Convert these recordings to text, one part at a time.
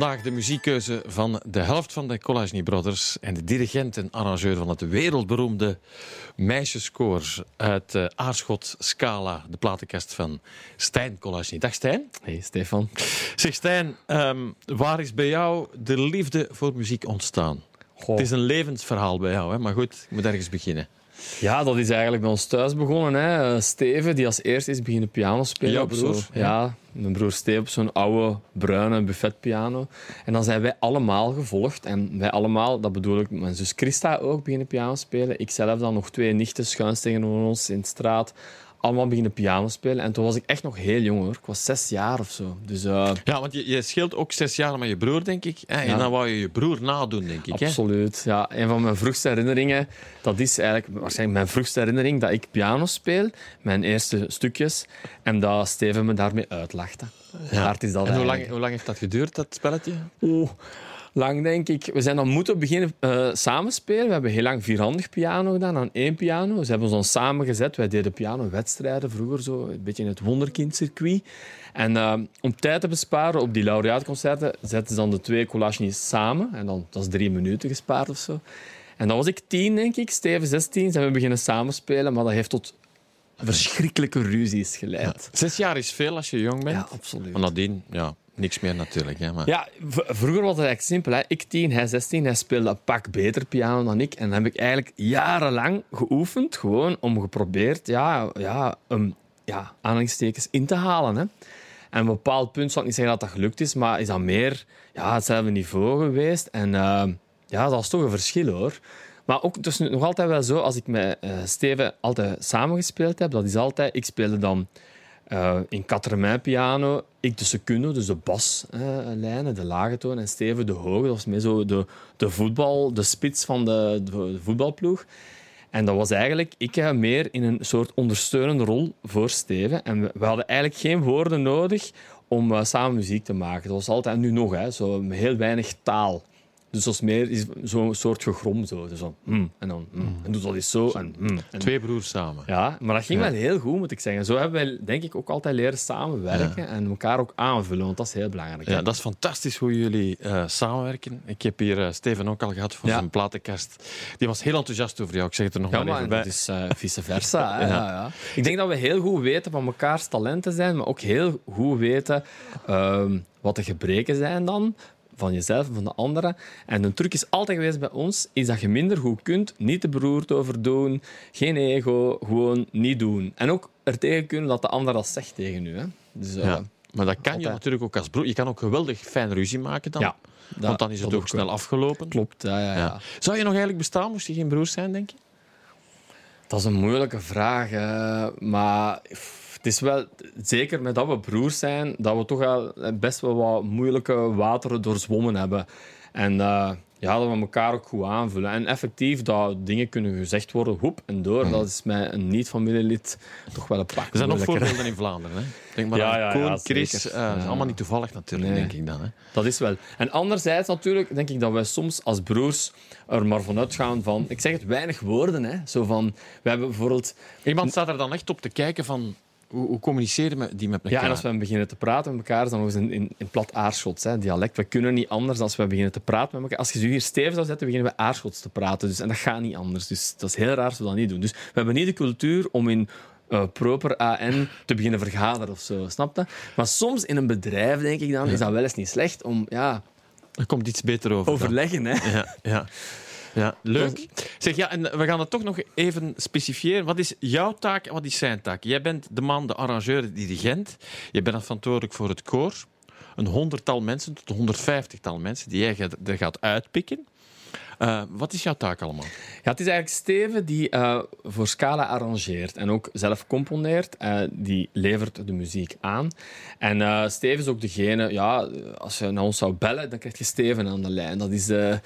vandaag de muziekkeuze van de helft van de Collage Brothers en de dirigent en arrangeur van het wereldberoemde meisjeskoor uit uh, Aarschot Scala, de platenkast van Stijn Collage. Dag Stijn. Hey Stefan. Zeg Stijn, um, waar is bij jou de liefde voor muziek ontstaan? Goh. Het is een levensverhaal bij jou, hè? maar goed, ik moet ergens beginnen. Ja, dat is eigenlijk bij ons thuis begonnen. Hè. Steven, die als eerste is beginnen piano spelen. Jouw broer? Ja. ja, mijn broer Steven op zo'n oude, bruine buffetpiano. En dan zijn wij allemaal gevolgd. En wij allemaal, dat bedoel ik, mijn zus Christa ook beginnen piano spelen. Ik zelf dan nog twee nichten schuins tegenover ons in de straat allemaal beginnen piano spelen. En toen was ik echt nog heel jong hoor. Ik was zes jaar of zo. Dus, uh... Ja, want je, je scheelt ook zes jaar met je broer, denk ik. En ja. dan wou je je broer nadoen, denk ik. Absoluut. Hè? Ja, een van mijn vroegste herinneringen, dat is eigenlijk waarschijnlijk mijn vroegste herinnering, dat ik piano speel, mijn eerste stukjes, en dat Steven me daarmee uitlachte. Ja. Is dat en hoe lang, hoe lang heeft dat geduurd, dat spelletje? Oeh lang, denk ik. We zijn dan moeten beginnen uh, samenspelen. We hebben heel lang vierhandig piano gedaan aan één piano. Ze hebben ons dan samengezet. Wij deden pianowedstrijden vroeger, zo, een beetje in het wonderkindcircuit. En uh, om tijd te besparen op die laureaatconcerten zetten ze dan de twee collages samen. En dan, dat is drie minuten gespaard of zo. En dan was ik tien, denk ik. Steven zestien. Zijn we beginnen samenspelen. Maar dat heeft tot verschrikkelijke ruzies geleid. Ja. Zes jaar is veel als je jong bent. Ja, absoluut. Maar nadien, ja, niks meer natuurlijk. Hè, maar... Ja, vroeger was het eigenlijk simpel. Hè. Ik tien, hij 16. Hij speelde een pak beter piano dan ik. En dan heb ik eigenlijk jarenlang geoefend, gewoon om geprobeerd ja, ja, ja, aanhalingstekens in te halen. Hè. En op een bepaald punt zal ik niet zeggen dat dat gelukt is, maar is dat meer ja, hetzelfde niveau geweest. En uh, ja, dat is toch een verschil hoor. Maar ook, het nog altijd wel zo, als ik met uh, Steven altijd samengespeeld heb, dat is altijd, ik speelde dan uh, in quatre piano, ik de secundo, dus de baslijnen, uh, de lage toon, en Steven de hoge. Dat was meer zo de, de voetbal, de spits van de, de, voetbalploeg. En dat was eigenlijk ik meer in een soort ondersteunende rol voor Steven. En we, hadden eigenlijk geen woorden nodig om uh, samen muziek te maken. Dat was altijd, nu nog, hè, zo heel weinig taal. Dus dat is meer zo'n soort gegrom. Zo. Dus zo, mm, en dan mm, en doet dat eens zo. En, mm, en, Twee broers samen. Ja, maar dat ging wel heel goed, moet ik zeggen. Zo hebben wij, denk ik, ook altijd leren samenwerken ja. en elkaar ook aanvullen, want dat is heel belangrijk. Ja, dat is fantastisch hoe jullie uh, samenwerken. Ik heb hier uh, Steven ook al gehad voor ja. zijn platenkast. Die was heel enthousiast over jou. Ik zeg het er nog maar even bij. Het is uh, vice versa. ja. Ja, Ik denk dat we heel goed weten wat mekaars talenten zijn, maar ook heel goed weten ehm, wat de gebreken zijn dan van jezelf en van de anderen. En de truc is altijd geweest bij ons, is dat je minder goed kunt, niet te beroerd over doen, geen ego, gewoon niet doen. En ook er tegen kunnen dat de ander dat zegt tegen u. Hè. Dus, ja. Maar dat kan je natuurlijk ook als broer. Je kan ook geweldig fijn ruzie maken dan. Ja, dat, want dan is het ook snel afgelopen. Klopt, ja, ja, ja, Zou je nog eigenlijk bestaan, moest je geen broers zijn, denk je? Dat is een moeilijke vraag. Maar het is wel, zeker met dat we broers zijn, dat we toch wel best wel wat moeilijke wateren doorzwommen hebben. En uh, ja, dat we elkaar ook goed aanvullen. En effectief, dat dingen kunnen gezegd worden, hoep en door. Mm. Dat is mij een niet-familielid toch wel een pak. Er zijn nog voorbeelden in Vlaanderen. Hè? Denk maar ja, aan ja, Koen, ja, Chris. Uh, ja. allemaal niet toevallig natuurlijk, nee. denk ik dan. Hè? Dat is wel. En anderzijds natuurlijk, denk ik dat wij soms als broers er maar vanuit gaan van... Ik zeg het, weinig woorden. Hè? Zo van, we hebben bijvoorbeeld... Iemand staat er dan echt op te kijken van... Hoe, hoe communiceren die met elkaar? Ja, en als we beginnen te praten met elkaar, dan nog eens in, in, in plat Aarschots, hè, dialect. We kunnen niet anders als we beginnen te praten met elkaar. Als je ze hier stevig zou zetten, beginnen we Aarschots te praten. Dus, en dat gaat niet anders. Dus dat is heel raar als we dat niet doen. Dus we hebben niet de cultuur om in uh, proper AN te beginnen vergaderen of zo, snap je? Maar soms in een bedrijf, denk ik dan, is dat wel eens niet slecht om... Ja, er komt iets beter over. Overleggen, hè? Ja, ja. Ja, leuk. Zeg, ja, en we gaan het toch nog even specifieren. Wat is jouw taak en wat is zijn taak? Jij bent de man, de arrangeur, de dirigent. Je bent verantwoordelijk voor het koor. Een honderdtal mensen tot een honderdvijftigtal mensen die jij gaat uitpikken. Uh, wat is jouw taak allemaal? Ja, het is eigenlijk Steven die uh, voor Scala arrangeert en ook zelf componeert. Uh, die levert de muziek aan. En Steven is ook degene, ja, als je naar ons zou bellen, dan krijg je Steven aan de lijn. Dat is, ik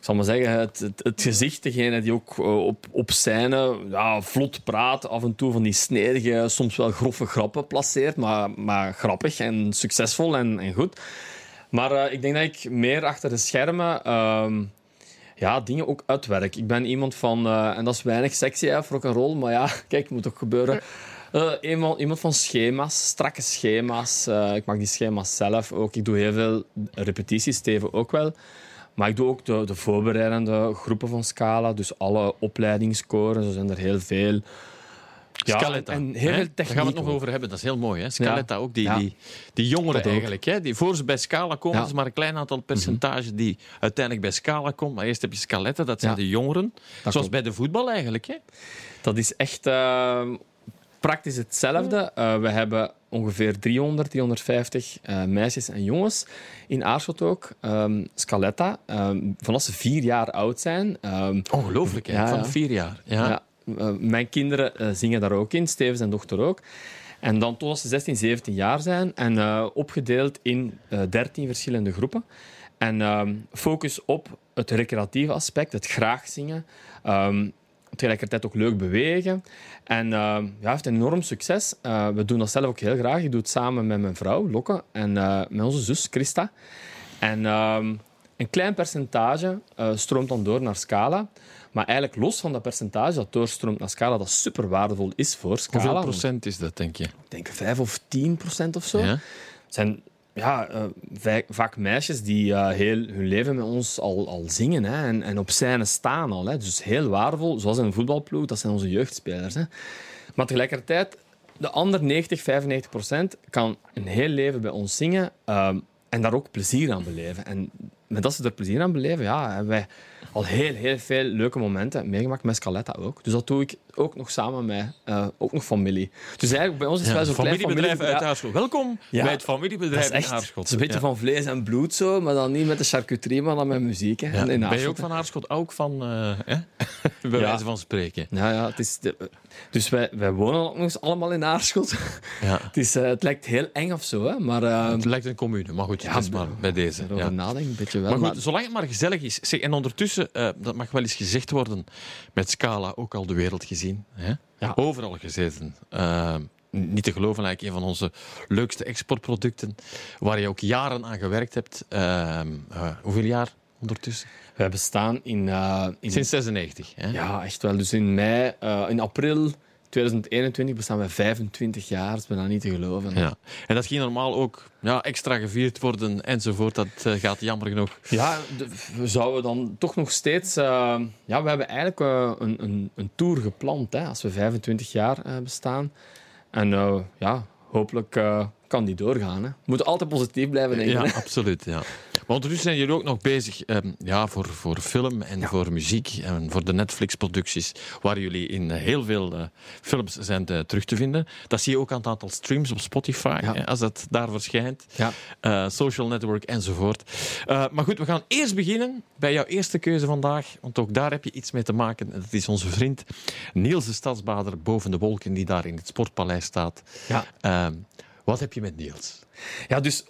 zal maar zeggen, het, het, het, gezicht, degene die ook op, op scène ja, vlot praat, af en toe van die snedige, soms wel grove grappen placeert, maar, maar grappig en succesvol en, en goed. Maar ik denk dat ik meer achter de schermen ehm, ja, dingen ook uitwerk. Ik ben iemand van, uh, en dat is weinig sexy hè, rock and roll, maar ja, kijk, moet ook gebeuren. Uh, iemand, iemand van schema's, strakke schema's. Uh, ik maak die schema's zelf ook. Ik doe heel veel repetities, Steven ook wel. Maar ik doe ook de, de voorbereidende groepen van Scala. Dus alle opleidingskoren, zo zijn er heel veel. Ja, Scaletta. En heel veel Daar gaan we het nog over hebben. Dat is heel mooi. Hè? Scaletta, ook die, die, die jongeren eigenlijk. Hè? Die, voor ze bij Scala komen, ja. is maar een klein aantal percentage die uiteindelijk bij Scala komt. Maar eerst heb je Scaletta, dat zijn de jongeren. Zoals bij de voetbal eigenlijk. Hè? Dat is echt uh, praktisch hetzelfde. Uh, we hebben ongeveer 300, 350 uh, meisjes en jongens in Aarschot ook. Um, Scaletta, um, vanaf ze vier jaar oud zijn. Um, Ongelooflijk, hè? van vier jaar. ja. Mijn kinderen uh, zingen daar ook in, Steven zijn dochter ook. En dan tot ze 16, 17 jaar zijn en uh, opgedeeld in 13 verschillende groepen. En focus op het recreatieve aspect, het graag zingen. Um, tegelijkertijd ook leuk bewegen. En uh, ja, heeft enorm succes. Uh, we doen dat zelf ook heel graag. Ik doe het samen met mijn vrouw, Lokke, en uh, met onze zus, Christa. En een klein percentage stroomt dan door naar Scala. Maar eigenlijk los van dat percentage dat doorstroomt naar Scala, dat super waardevol is voor Scala. Hoeveel procent is dat, denk je? Ik denk 5 of 10 procent of zo. Ja. zijn ja, uh, vaak meisjes die uh, heel hun leven met ons al, al zingen hè, en, en op scène staan al. Hè. Dus heel waardevol, zoals in een voetbalploeg, dat zijn onze jeugdspelers. Hè. Maar tegelijkertijd, de andere 90, 95 procent kan een heel leven bij ons zingen uh, en daar ook plezier aan beleven. En met dat ze er plezier aan beleven, ja, wij al heel, heel veel leuke momenten meegemaakt met Scaletta ook. Dus dat doe ik ook nog samen met uh, ook nog familie. Dus eigenlijk bij ons is het wel zo'n familiebedrijf uit Aarschot. Welkom bij het familiebedrijf in Aarschot. Het is een beetje van vlees en bloed zo, maar dan niet met de charcuterie, maar dan met muziek. Hè, in ben je ook van Aarschot? Ook van, uh, bij wijze van spreken. Ja, ja het is de, dus wij, wij wonen ook nog eens allemaal in Aarschot. Ja. het, is, uh, het lijkt heel eng of zo, hè, maar... het lijkt een commune, maar goed, ja, is maar bij deze. Erover ja. nadenken, een beetje wel. Maar goed, maar... zolang het maar gezellig is. Zeg, en ondertussen, dat mag wel eens gezegd worden, met Scala ook al de wereld gezien. Hè? Ja. Overal gezeten. Niet te geloven, eigenlijk een van onze leukste exportproducten, waar je ook jaren aan gewerkt hebt. Uh, uh, hoeveel jaar ondertussen? We bestaan in... Uh, in Sinds 96, hè? Ja, echt wel. Dus in mei, in april 2021 bestaan we 25 jaar. Dat is bijna niet te geloven. Ja. En dat ging normaal ook ja, extra gevierd worden enzovoort. Dat uh, gaat jammer genoeg. Ja, we zouden dan toch nog steeds... Uh, ja, we hebben eigenlijk uh, een, een, een, tour gepland hè, als we 25 jaar bestaan. En ja, hopelijk kan die doorgaan. Hè. We moeten altijd positief blijven denken. Ja, absoluut. Ja. Maar ondertussen zijn jullie ook nog bezig um, ja, voor, voor film en voor muziek en voor de Netflix-producties, waar jullie in heel veel uh, films zijn uh, terug te vinden. Dat zie je ook aan het aantal streams op Spotify, ja. hè, als dat daar verschijnt. Ja. Uh, social network enzovoort. maar goed, we gaan eerst beginnen bij jouw eerste keuze vandaag, want ook daar heb je iets mee te maken. Dat is onze vriend Niels de Stadsbader boven de wolken, die daar in het Sportpaleis staat. Ja. Ehm, wat heb je met Niels? Ja, dus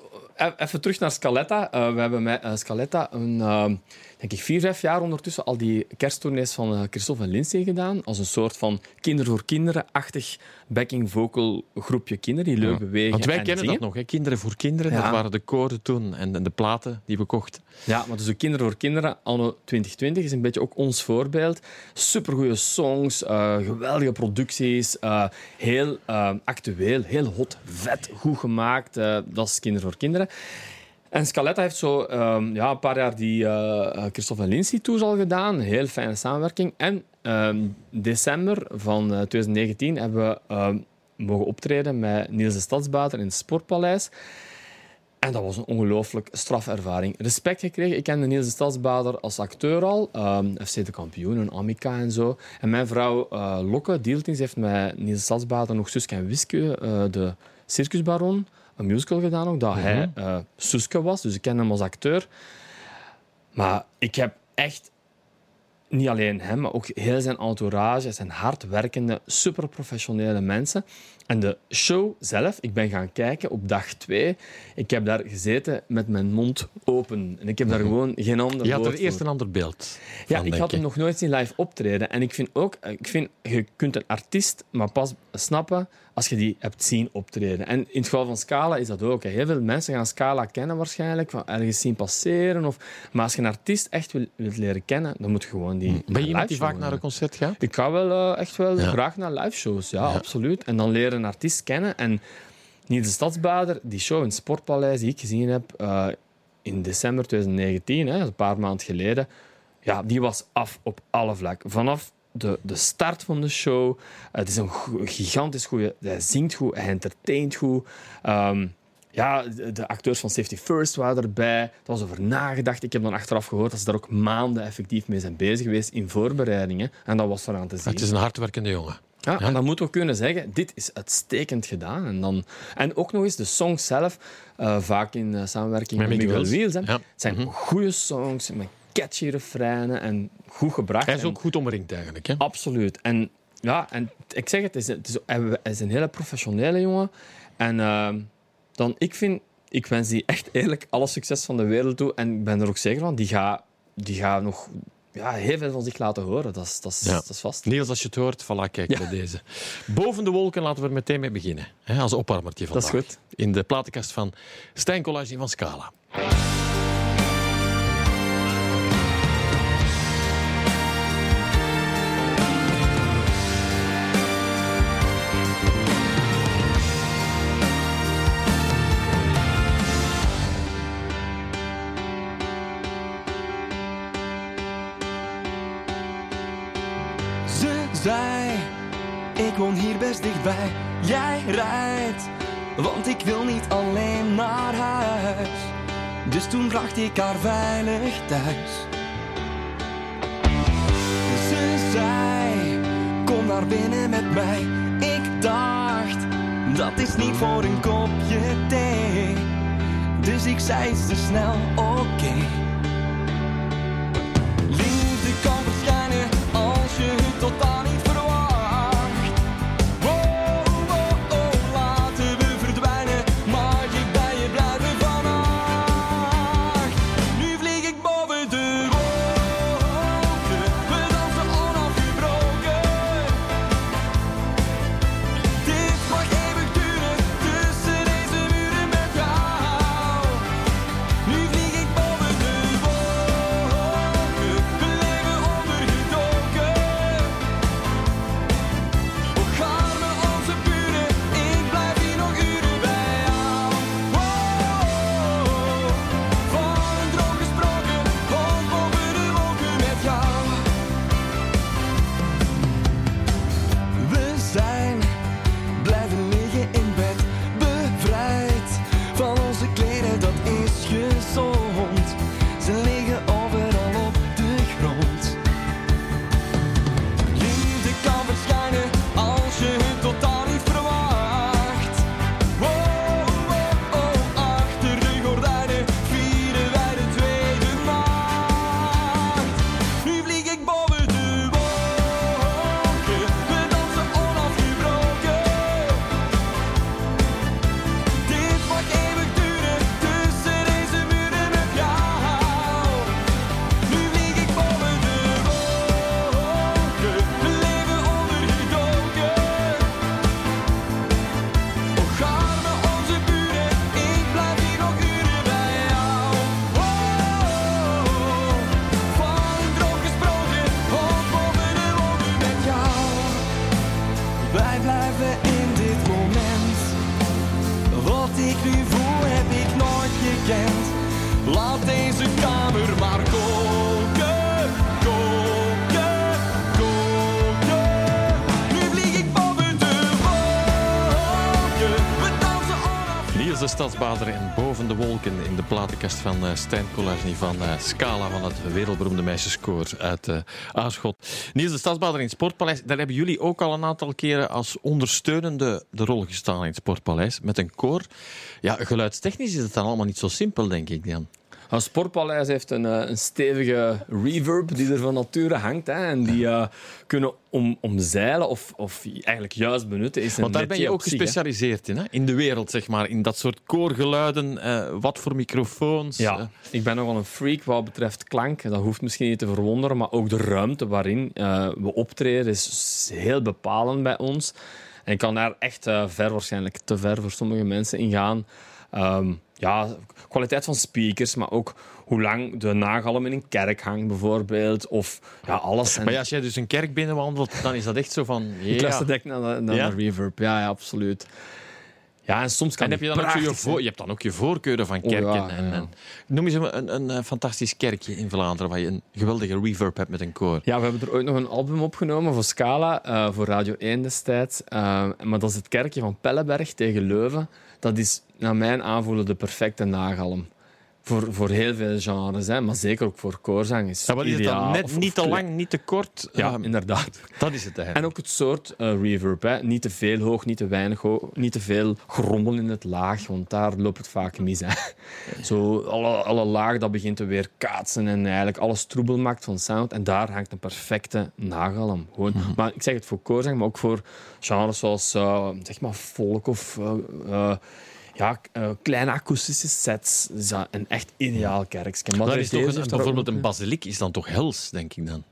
even terug naar Scaletta. Uh, we hebben met uh, Scaletta een, uh, denk ik, vier, vijf jaar ondertussen al die kersttournees van Christophe en Lindsay gedaan. Als een soort van kinder voor kinderen-achtig backing vocal groepje kinderen die leuk bewegen. Want wij kennen dat nog, hè? Kinderen voor Kinderen. Dat waren de koren toen en de, de platen die we kochten. Ja, maar dus de Kinderen voor Kinderen anno 2020 is een beetje ook ons voorbeeld. Supergoeie songs, geweldige producties, heel actueel, heel hot, vet, goed gemaakt. dat is Kinderen voor Kinderen. En Scaletta heeft zo um, ja, een paar jaar die uh, Christophe Lindsay Tours al gedaan. Heel fijne samenwerking. En um, december van uh, 2019 hebben we um, mogen optreden met Niels de in het Sportpaleis. En dat was een ongelooflijk strafervaring. Respect gekregen. Ik kende Niels de Stadsbader als acteur al. FC de kampioen, een Amica en zo. En mijn vrouw uh, Lokke Dieltings heeft met Niels de Stadsbader nog Suske en Wiske, de circusbaron, een musical gedaan ook, dat hij uh, Suske was. Dus ik ken hem als acteur. Maar ik heb echt niet alleen hem, maar ook heel zijn entourage, zijn hardwerkende, superprofessionele mensen. En de show zelf, ik ben gaan kijken op dag twee. Ik heb daar gezeten met mijn mond open. En ik heb daar mhm. gewoon geen ander Je had er eerst een ander beeld Ja, ik had hem nog nooit zien live optreden. En ik vind ook, ik vind, je kunt een artiest maar pas snappen als je die hebt zien optreden. En in het geval van Scala is dat ook. Heel veel mensen gaan Scala kennen waarschijnlijk, van ergens zien passeren. Of... Maar als je een artiest echt wilt leren kennen, dan moet je gewoon die Ben je iemand die vaak naar een concert gaat? Ik ga wel eh, echt wel Ja. graag naar live shows, ja, Ja. absoluut. En dan leren een artiest kennen. En Niels de Stadsbader, die show in het Sportpaleis die ik gezien heb eh, in december 2019, hè, een paar maanden geleden, ja, die was af op alle vlakken. Vanaf de, de start van de show, het is een gigantisch goede. Hij zingt goed, hij entertaint goed. Ehm, ja, de, acteurs van Safety First waren erbij. Er was over nagedacht. Ik heb dan achteraf gehoord dat ze daar ook maanden effectief mee zijn bezig geweest in voorbereidingen. En dat was eraan te zien. Het is een hardwerkende jongen. Ja, en dan moeten we kunnen zeggen, dit is uitstekend gedaan. En, dan, en ook nog eens de songs zelf, eh, vaak in eh, samenwerking Met met, Miguel Wiels. Het zijn goede songs met catchy refreinen en goed gebracht. Hij is En- ook goed omringd eigenlijk. Hè? Absoluut. En ja, en ik zeg het, het is, het is, hij is een hele professionele jongen. En ehm, dan, ik vind, ik wens die echt eerlijk alle succes van de wereld toe. En ik ben er ook zeker van, die gaat die gaat nog ja, heel veel van zich laten horen. Dat is, dat is, Ja. dat is vast. Niels, als je het hoort, voilà, kijk Ja. bij deze. Boven de wolken laten we er meteen mee beginnen. Hè, als opwarmertje Dat vandaag. is goed. In de platenkast van Stijn Collage van Scala. Ik wil niet alleen naar huis. Dus toen bracht ik haar veilig thuis. Ze zei, kom naar binnen met mij. Ik dacht, dat is niet voor een kopje thee. Dus ik zei ze snel, oké. Stadsbader en Boven de Wolken in de platenkast van eh, Stijn Collage van eh, Scala van het wereldberoemde meisjeskoor uit eh Aarschot. Niels de Stadsbader in het Sportpaleis, daar hebben jullie ook al een aantal keren als ondersteunende de rol gestaan in het Sportpaleis met een koor. Ja, geluidstechnisch is het dan allemaal niet zo simpel, denk ik dan. Een sportpaleis heeft een, eh, een stevige reverb die er van nature hangt. Hè, en die eh, kunnen om, omzeilen of, of eigenlijk juist benutten. Is een Want daar ben je ook hè. gespecialiseerd in, hè? in de wereld, zeg maar. In dat soort koorgeluiden, eh, wat voor microfoons. Ja, ik ben nogal een freak wat betreft klank. Dat hoeft misschien niet te verwonderen, maar ook de ruimte waarin we optreden is heel bepalend bij ons. En ik kan daar echt ver, waarschijnlijk te ver voor sommige mensen in gaan. Ehm, ja, kwaliteit van speakers, maar ook hoe lang de nagalm in een kerk hangt, bijvoorbeeld. Of ja, alles. En Maar ja, als jij dus een kerk binnenwandelt, dan is dat echt zo van... ik ja. luister direct naar, de- naar Ja? de reverb. Ja, ja, absoluut. Ja, en soms kan En heb je dan ook je, voor, je hebt dan ook je voorkeuren van Oh, kerken. ja, en, ja. en- noem eens een, een, een, eh, fantastisch kerkje in Vlaanderen waar je een geweldige reverb hebt met een koor. Ja, we hebben er ooit nog een album opgenomen voor Scala, eh, voor Radio 1 destijds. Eh, maar dat is het kerkje van Pelleberg tegen Leuven. Dat is naar mijn aanvoelen de perfecte nagalm. Voor, voor heel veel genres, hè, maar zeker ook voor koorzang. Is Ja, is het dan net Of- niet te lang, niet te kort? Ja, Ehm, inderdaad. dat is het eigenlijk. En ook het soort eh, reverb. Hè. Niet te veel hoog, niet te weinig hoog. Niet te veel grommel in het laag, want daar loopt het vaak mis. Hè. Zo, alle, alle laag dat begint te weer kaatsen en eigenlijk alles troebel maakt van sound. En daar hangt een perfecte nagalm. Gewoon. Maar ik zeg het voor koorzang, maar ook voor genres zoals eh, zeg maar folk of... ja, eh, kleine akoestische sets. Dat is dat een echt ideaal kerkje. Maar er is toch een, bijvoorbeeld een basiliek is dan toch hels, denk ik dan.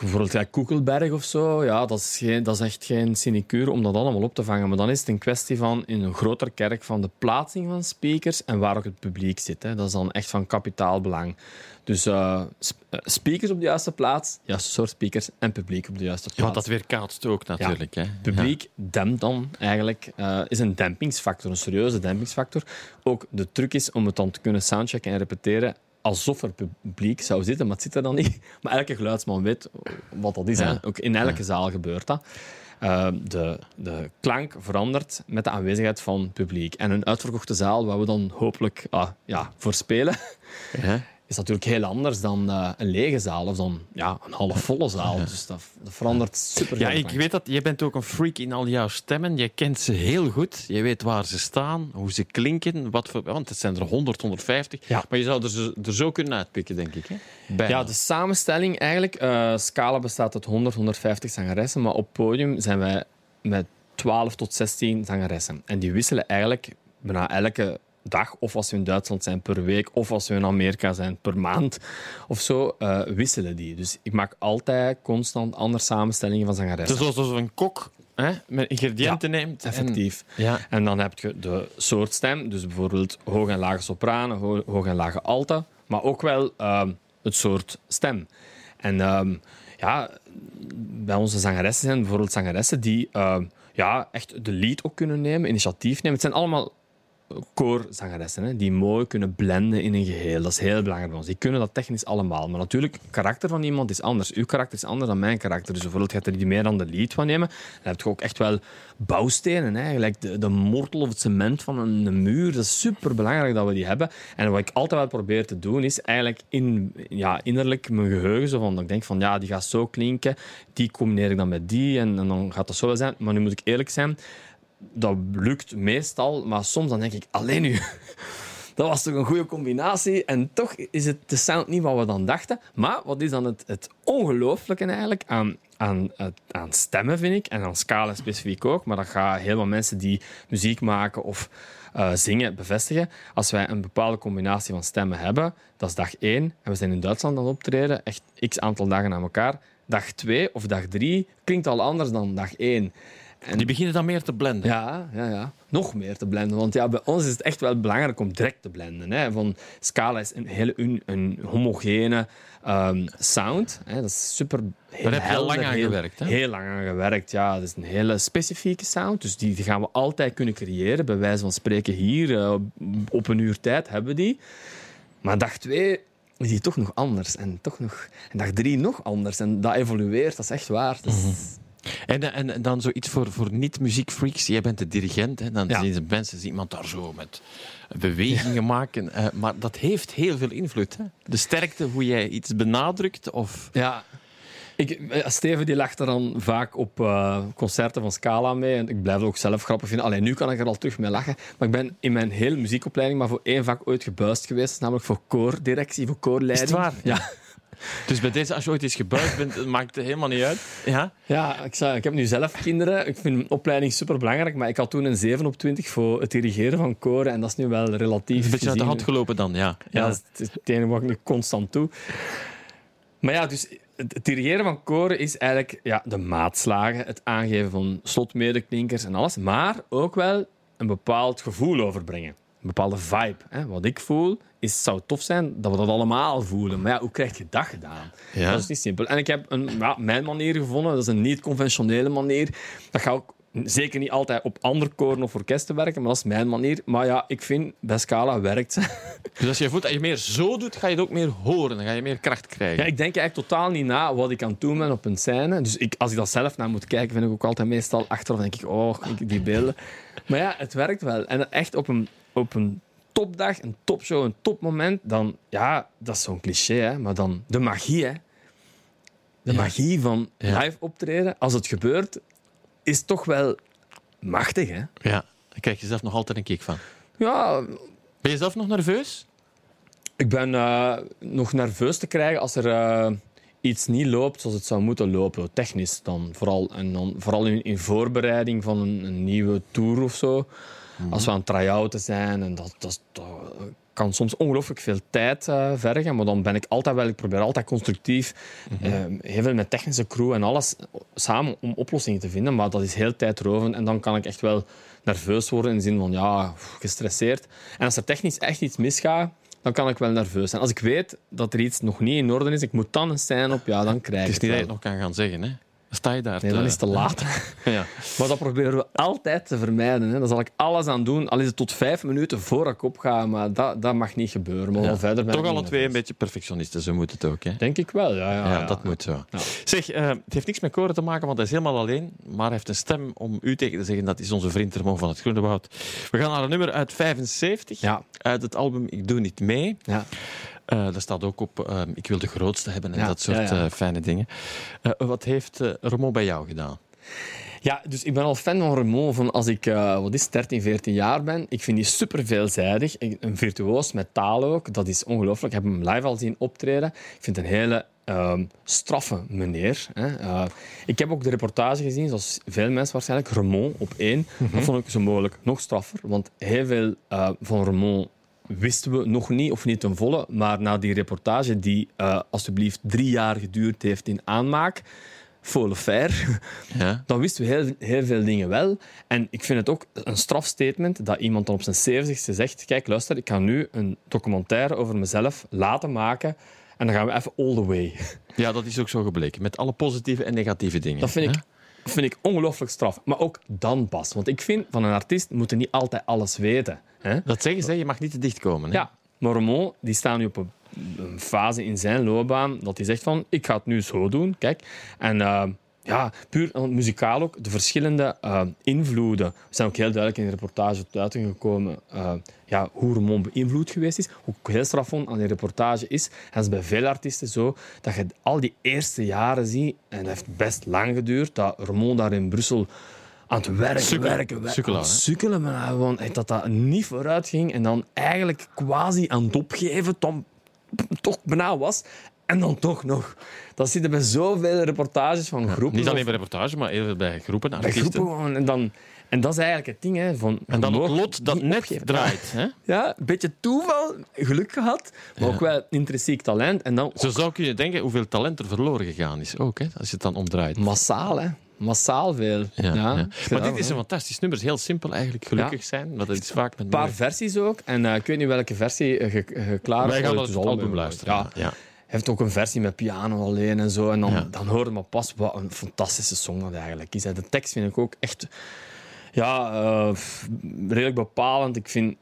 Bijvoorbeeld ja, Koekelberg of zo, ja, dat, is geen, dat is echt geen sinecure om dat allemaal op te vangen. Maar dan is het een kwestie van in een grotere kerk van de plaatsing van speakers en waar ook het publiek zit. Hè. Dat is dan echt van kapitaal belang. Dus eh, sp- eh, speakers op de juiste plaats, juiste soort speakers en publiek op de juiste Ja, plaats. want dat weerkaatst ook natuurlijk. Hè. Publiek dempt dan eigenlijk, eh, is een dempingsfactor, een serieuze dempingsfactor. Ook de truc is om het dan te kunnen soundchecken en repeteren alsof er publiek zou zitten, maar het zit er dan niet. Maar elke geluidsman weet wat dat is. Ja. Ook in elke zaal gebeurt dat. Eh, de, de klank verandert met de aanwezigheid van publiek. En een uitverkochte zaal, waar we dan hopelijk ah, ja, voor spelen, Ja. Is natuurlijk heel anders dan eh, een lege zaal of dan ja, een halfvolle zaal. Dus dat, dat verandert super Ja, ik weet dat. Je bent ook een freak in al jouw stemmen. Je kent ze heel goed. Je weet waar ze staan, hoe ze klinken. Wat voor, want het zijn er 100, 150. Ja. Maar je zou er zo, er zo kunnen uitpikken, denk ik. Hè? Bijna. Ja, de samenstelling eigenlijk. eh Scala bestaat uit 100, 150 zangeressen, maar op podium zijn wij met 12 tot 16 zangeressen. En die wisselen eigenlijk bijna elke dag, of als we in Duitsland zijn per week, of als we in Amerika zijn per maand of zo, eh, wisselen die. Dus ik maak altijd constant andere samenstellingen van Het zangeressen. is alsof een kok hè, met ingrediënten neemt. en- Effectief. ja. En dan heb je de soort stem, dus bijvoorbeeld hoge en lage sopranen, ho- hoge en lage alta, maar ook wel ehm, het soort stem. En ehm, ja, bij onze zangeressen zijn bijvoorbeeld zangeressen die ehm, ja, echt de lead ook kunnen nemen, initiatief nemen. Het zijn allemaal koorzangeressen hè, die mooi kunnen blenden in een geheel. Dat is heel belangrijk bij ons. Die kunnen dat technisch allemaal. Maar natuurlijk, het karakter van iemand is anders. Uw karakter is anders dan mijn karakter. Dus bijvoorbeeld gaat er die meer aan de lead van nemen. Dan heb je ook echt wel bouwstenen. Hè. Gelijk de, de mortel of het cement van een, muur. Dat is super belangrijk dat we die hebben. En wat ik altijd wel probeer te doen, is eigenlijk in, ja, innerlijk mijn geheugen. Zo van, ik denk van, ja, die gaat zo klinken. Die combineer ik dan met die. En, en dan gaat dat zo wel zijn. Maar nu moet ik eerlijk zijn dat lukt meestal, maar soms dan denk ik, alleen nu. Dat was toch een goede combinatie. En toch is het de sound niet wat we dan dachten. Maar wat is dan het, het ongelooflijke eigenlijk aan, aan, aan stemmen, vind ik. En aan scala specifiek ook. Maar dat gaan heel mensen die muziek maken of eh, zingen bevestigen. Als wij een bepaalde combinatie van stemmen hebben, dat is dag één. En we zijn in Duitsland aan het optreden, echt x aantal dagen aan elkaar. Dag twee of dag drie klinkt al anders dan dag één. En Die beginnen dan meer te blenden. ja, ja, ja. Nog meer te blenden. Want ja, bij ons is het echt wel belangrijk om direct te blenden. Hè. Van, Scala is een hele un- een homogene ehm, sound. Hè. Dat is super heel Daar heb je helder, lang aan heel- gewerkt, hè? Heel lang aan gewerkt, ja. Dat is een hele specifieke sound. Dus die, die gaan we altijd kunnen creëren. Bij wijze van spreken hier, eh, op een uur tijd hebben we die. Maar dag twee is die toch nog anders. En, toch nog, en dag drie nog anders. En dat evolueert, dat is echt waar. Dat is- Mhm. En, en, en dan zoiets voor, voor niet-muziekfreaks. Jij bent de dirigent. Hè? Dan Ja. zien ze mensen zien iemand daar zo met bewegingen maken. eh, maar dat heeft heel veel invloed. Hè? De sterkte, hoe jij iets benadrukt. Of... Ja. Ik, eh, Steven die lacht er dan vaak op eh, concerten van Scala mee. En ik blijf het ook zelf grappig vinden. Alleen nu kan ik er al terug mee lachen. Maar ik ben in mijn hele muziekopleiding maar voor één vak ooit gebuist geweest. Namelijk voor koordirectie, voor koorleiding. Is het waar? Ja. Dus bij deze, als je ooit eens gebuigd bent, het maakt het helemaal niet uit. Ja? Ja, ik, zou, ik heb nu zelf kinderen. Ik vind een opleiding super belangrijk. Maar ik had toen een 7 op 20 voor het dirigeren van koren. En dat is nu wel relatief. Een beetje uit de gezien- hand gelopen dan, ja. Ja, dat is het enige wat ik nu constant doe. Maar ja, dus het dirigeren van koren is eigenlijk ja, de maatslagen, het aangeven van slotmedeklinkers en alles, maar ook wel een bepaald gevoel overbrengen. bepaalde vibe. Hè. Wat ik voel, is, het zou tof zijn dat we dat allemaal voelen. Maar ja, hoe krijg je dat gedaan? Ja. Dat is niet simpel. En ik heb een, ja, mijn manier gevonden. Dat is een niet-conventionele manier. Dat ga ik zeker niet altijd op andere koren of orkesten werken, maar dat is mijn manier. Maar ja, ik vind, bij Scala werkt. Dus als je voelt dat je meer zo doet, ga je het ook meer horen. Dan ga je meer kracht krijgen. Ja, ik denk eigenlijk totaal niet na wat ik aan het doen ben op een scène. Dus ik, als ik dat zelf naar moet kijken, vind ik ook altijd meestal achteraf denk ik, oh, die beelden. Maar ja, het werkt wel. En echt op een, op een topdag, een topshow, een topmoment, dan, ja, dat is zo'n cliché, hè, maar dan de magie, hè. De Ja. magie van live optreden, als het gebeurt, is toch wel machtig, hè. Ja, daar krijg je zelf nog altijd een kick van. Ja, Ben je zelf nog nerveus? Ik ben eh, nog nerveus te krijgen als er eh, iets niet loopt zoals het zou moeten lopen. Technisch dan vooral. En dan vooral in, in voorbereiding van een, een nieuwe tour of zo. Als we aan het try-outen zijn. En dat, dat, dat kan soms ongelooflijk veel tijd eh, vergen. Maar dan ben ik altijd wel... Ik probeer altijd constructief. eh, heel veel met technische crew en alles samen om oplossingen te vinden. Maar dat is heel tijdrovend. En dan kan ik echt wel nerveus worden in de zin van ja, gestresseerd. En als er technisch echt iets misgaat, dan kan ik wel nerveus zijn. Als ik weet dat er iets nog niet in orde is, ik moet dan een scène op, ja, dan krijg Het ik is niet dat het je het nog kan gaan zeggen, hè? Sta je daar. Nee, dan is het te laat. Ja. Maar dat proberen we altijd te vermijden. Hè. Daar zal ik alles aan doen, al is het tot vijf minuten voor ik opga. Maar dat, dat mag niet gebeuren. Maar Ja. verder Toch alle twee een beetje perfectionisten, zo moet het ook. Hè? Denk ik wel, ja. ja, Ja, dat moet zo. Zeg, eh, het heeft niks met koren te maken, want hij is helemaal alleen. Maar hij heeft een stem om u tegen te zeggen. Dat is onze vriend Ramon van het Groene Woud. We gaan naar een nummer uit 75. Ja. Uit het album Ik Doe Niet Mee. Ja. Eh daar staat ook op, eh, ik wil de grootste hebben en Ja, dat soort ja, ja. eh, fijne dingen. Eh, wat heeft Ramon bij jou gedaan? Ja, dus ik ben al fan van Ramon van als ik wat is, 13, 14 jaar ben. Ik vind die super veelzijdig. Een virtuoos met taal ook. Dat is ongelooflijk. Ik heb hem live al zien optreden. Ik vind een hele ehm, straffe meneer. Hè. Ik heb ook de reportage gezien, zoals veel mensen waarschijnlijk. Ramon op één. Dat vond ik zo mogelijk nog straffer. Want heel veel van Ramon wisten we nog niet, of niet ten volle. Maar na die reportage, die eh alsjeblieft drie jaar geduurd heeft in aanmaak, Faux faire, Ja? dan wisten we heel, heel veel dingen wel. En ik vind het ook een strafstatement dat iemand dan op zijn 70ste zegt: Kijk, luister, ik ga nu een documentaire over mezelf laten maken. En dan gaan we even all the way. ja, dat is ook zo gebleken. Met alle positieve en negatieve dingen. Dat vind hè? Vind ik ongelooflijk straf. Maar ook dan pas. Want ik vind van een artiest moet hij niet altijd alles weten. Hè? Dat zeggen ze, je mag niet te dicht komen. Hè? Ja, maar die staat nu op een, een fase in zijn loopbaan dat hij zegt van ik ga het nu zo doen. Kijk. En eh, ja, puur eh, muzikaal ook, de verschillende eh, invloeden zijn ook heel duidelijk in de reportage tot uiting gekomen. eh, ja, hoe Ramon beïnvloed geweest is. Hoe heel straf vond aan die reportage is, en dat is bij veel artiesten zo, dat je al die eerste jaren ziet, en dat heeft best lang geduurd, dat Ramon daar in Brussel aan het werken, Sukkelen. werken, werken, Sukkelen, aan het sukkelen, maar gewoon echt dat dat niet vooruit ging en dan eigenlijk quasi aan het opgeven dan toch bijna was. En dan toch nog. Dat zitten bij zoveel reportages van groepen. Niet alleen bij reportage, maar veel bij groepen, bij artiesten. groepen gewoon. En, dan, en dat is eigenlijk het ding. Hè, van, En dan je het lot dat net opgeven. draait. Hè? Ja, een beetje toeval, geluk gehad, maar Ja. ook wel intrinsiek talent. En dan Zo zou je denken hoeveel talent er verloren gegaan is ook, hè, als je het dan omdraait. massaal, hè. Massaal veel. Ja, ja. Maar dit is een een fantastisch nummer. Het is heel simpel eigenlijk, gelukkig zijn. Want het is vaak met paar mooie- versies ook. En eh, ik weet niet welke versie eh, ge, ge- klaar is. Wij gaan het album luisteren. Ja. Heeft ook een versie met piano alleen en zo. En dan, Ja. dan hoor je maar pas wat een fantastische song dat eigenlijk is. De tekst vind ik ook echt ja, eh, redelijk bepalend. Ik vind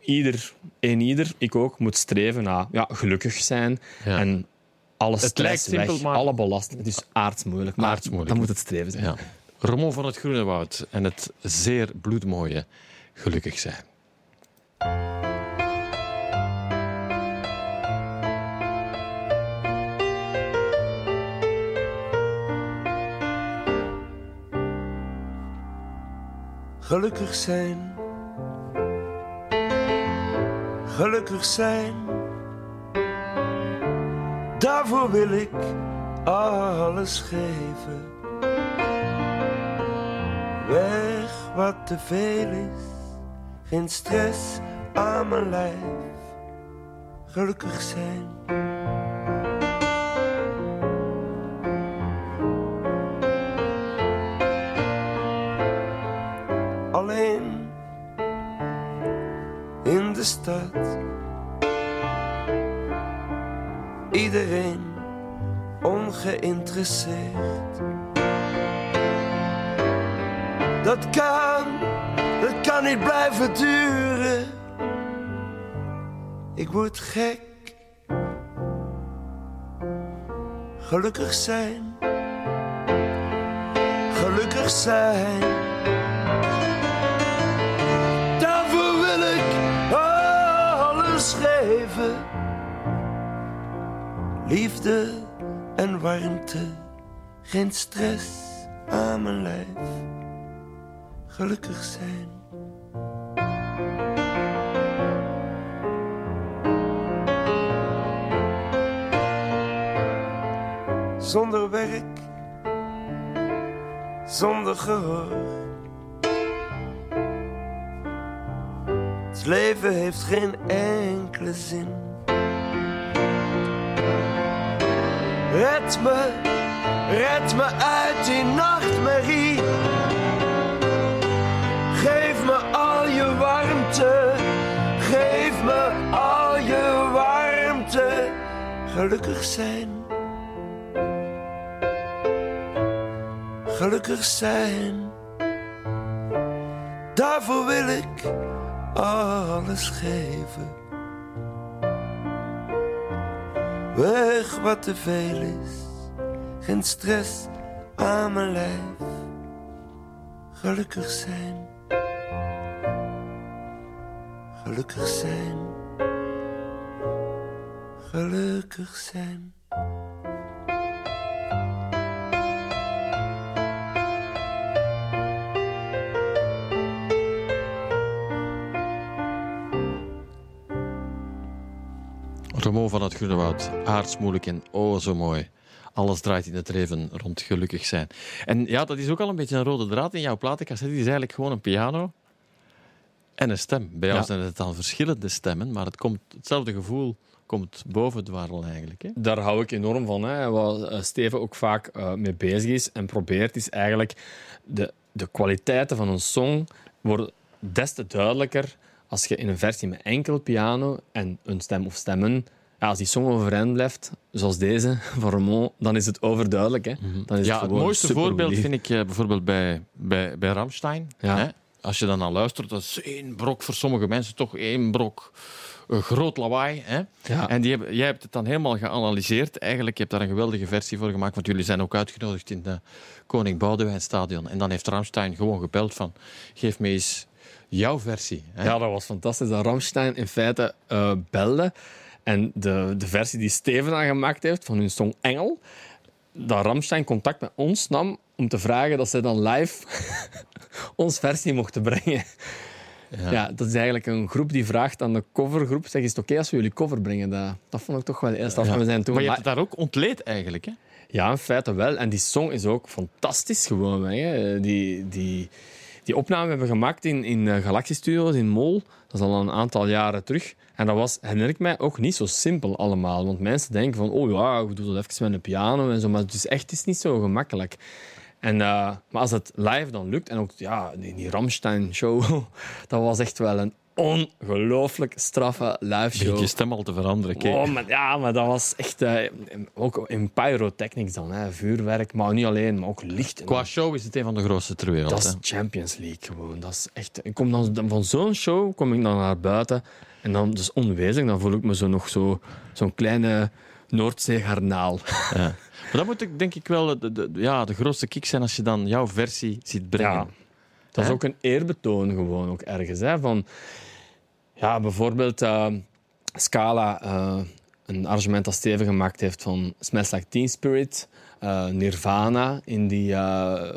ieder, een ieder, ik ook, moet streven naar ja, gelukkig zijn. Ja. En alle Het stress lijkt simpel, weg, maar- alle belasting. Het is aardsmoeilijk, maar Aardsmoeilijk. dan moet het streven zijn. Ja. Ramon van het Groene Woud en het zeer bloedmooie gelukkig zijn. Gelukkig zijn. Gelukkig zijn. Daarvoor wil ik alles geven. Weg wat te veel is. Geen stress aan mijn lijf. Gelukkig zijn. Iedereen ongeïnteresseerd. Dat kan, dat kan niet blijven duren. Ik word gek. Gelukkig zijn. Gelukkig zijn. Liefde en warmte, geen stress aan mijn lijf. Gelukkig zijn. Zonder werk, zonder gehoor. Het leven heeft geen enkele zin. Red me, red me uit die nachtmerrie. Geef me al je warmte, geef me al je warmte. Gelukkig zijn. Gelukkig zijn. Daarvoor wil ik alles geven. Weg wat te veel is, geen stress aan mijn lijf. Gelukkig zijn. Gelukkig zijn. Gelukkig zijn. Remo van het Groenewoud, aardsmoeilijk en oh zo mooi. Alles draait in het leven rond gelukkig zijn. En ja, dat is ook al een beetje een rode draad in jouw platencassette. Is eigenlijk gewoon een piano en een stem. Bij jou Ja. zijn het dan verschillende stemmen, maar het komt, hetzelfde gevoel komt boven dwarrelen eigenlijk. Hè? Daar hou ik enorm van. Hè. Wat eh, Steven ook vaak eh, mee bezig is en probeert, is eigenlijk de, de kwaliteiten van een song worden des te duidelijker als je in een versie met enkel piano en een stem of stemmen, ja, als die song overeind blijft, zoals deze van Ramon, dan is het overduidelijk. Hè. Dan is Ja, het gewoon mooiste voorbeeld vind ik eh, bijvoorbeeld bij, bij, bij Ramstein. Ja. Hè? Als je dan naar luistert, dat is één brok voor sommige mensen, toch één brok. Een groot lawaai. Hè? Ja. En die hebben, jij hebt het dan helemaal geanalyseerd. Eigenlijk, je hebt daar een geweldige versie voor gemaakt, want jullie zijn ook uitgenodigd in het Koning Boudewijn Stadion. En dan heeft Ramstein gewoon gebeld van, geef me eens jouw versie. Hè? Ja, dat was fantastisch. Dat Ramstein in feite eh, belde. En de, de versie die Steven dan gemaakt heeft van hun song Engel, dat Ramstein contact met ons nam om te vragen dat zij dan live ons versie mochten brengen. Ja. dat is eigenlijk een groep die vraagt aan de covergroep: zeg, is het oké als we jullie cover brengen? Dat, dat vond ik toch wel eerst af. Ja. We zijn toen Maar je hebt het daar ook ontleed eigenlijk. Hè? ja, in feite wel. En die song is ook fantastisch gewoon. Hè. Die, die, die opname hebben we gemaakt in, in eh, Galaxy Studios in Mol. Dat is al een aantal jaren terug. En dat was, herinner ik mij, ook niet zo simpel allemaal. Want mensen denken van, oh ja, we doen dat even met een piano en zo. Maar het is echt is niet zo gemakkelijk. En, eh, maar als het live dan lukt, en ook ja, die, die Ramstein-show, dat was echt wel een ongelooflijk straffe live show. je stem al te veranderen. Kijk. Oh, maar, ja, maar dat was echt... eh, ook in pyrotechnics dan, hè, vuurwerk. Maar niet alleen, maar ook licht. Qua show is het een van de grootste ter wereld. dat hè. is Champions League gewoon. Dat is echt... Ik kom dan, van zo'n show kom ik dan naar buiten. En dan, dus onwezenlijk, dan voel ik me zo nog zo, zo'n kleine Noordzeegarnaal. Ja. Maar dat moet ik, denk ik wel de, de- ja, de grootste kick zijn als je dan jouw versie ziet brengen. Ja. Dat is ook een eerbetoon gewoon ook ergens. Hè? Van, ja, bijvoorbeeld eh, Scala, eh, een arrangement dat Steven gemaakt heeft van Smells Like Teen Spirit, eh, Nirvana in die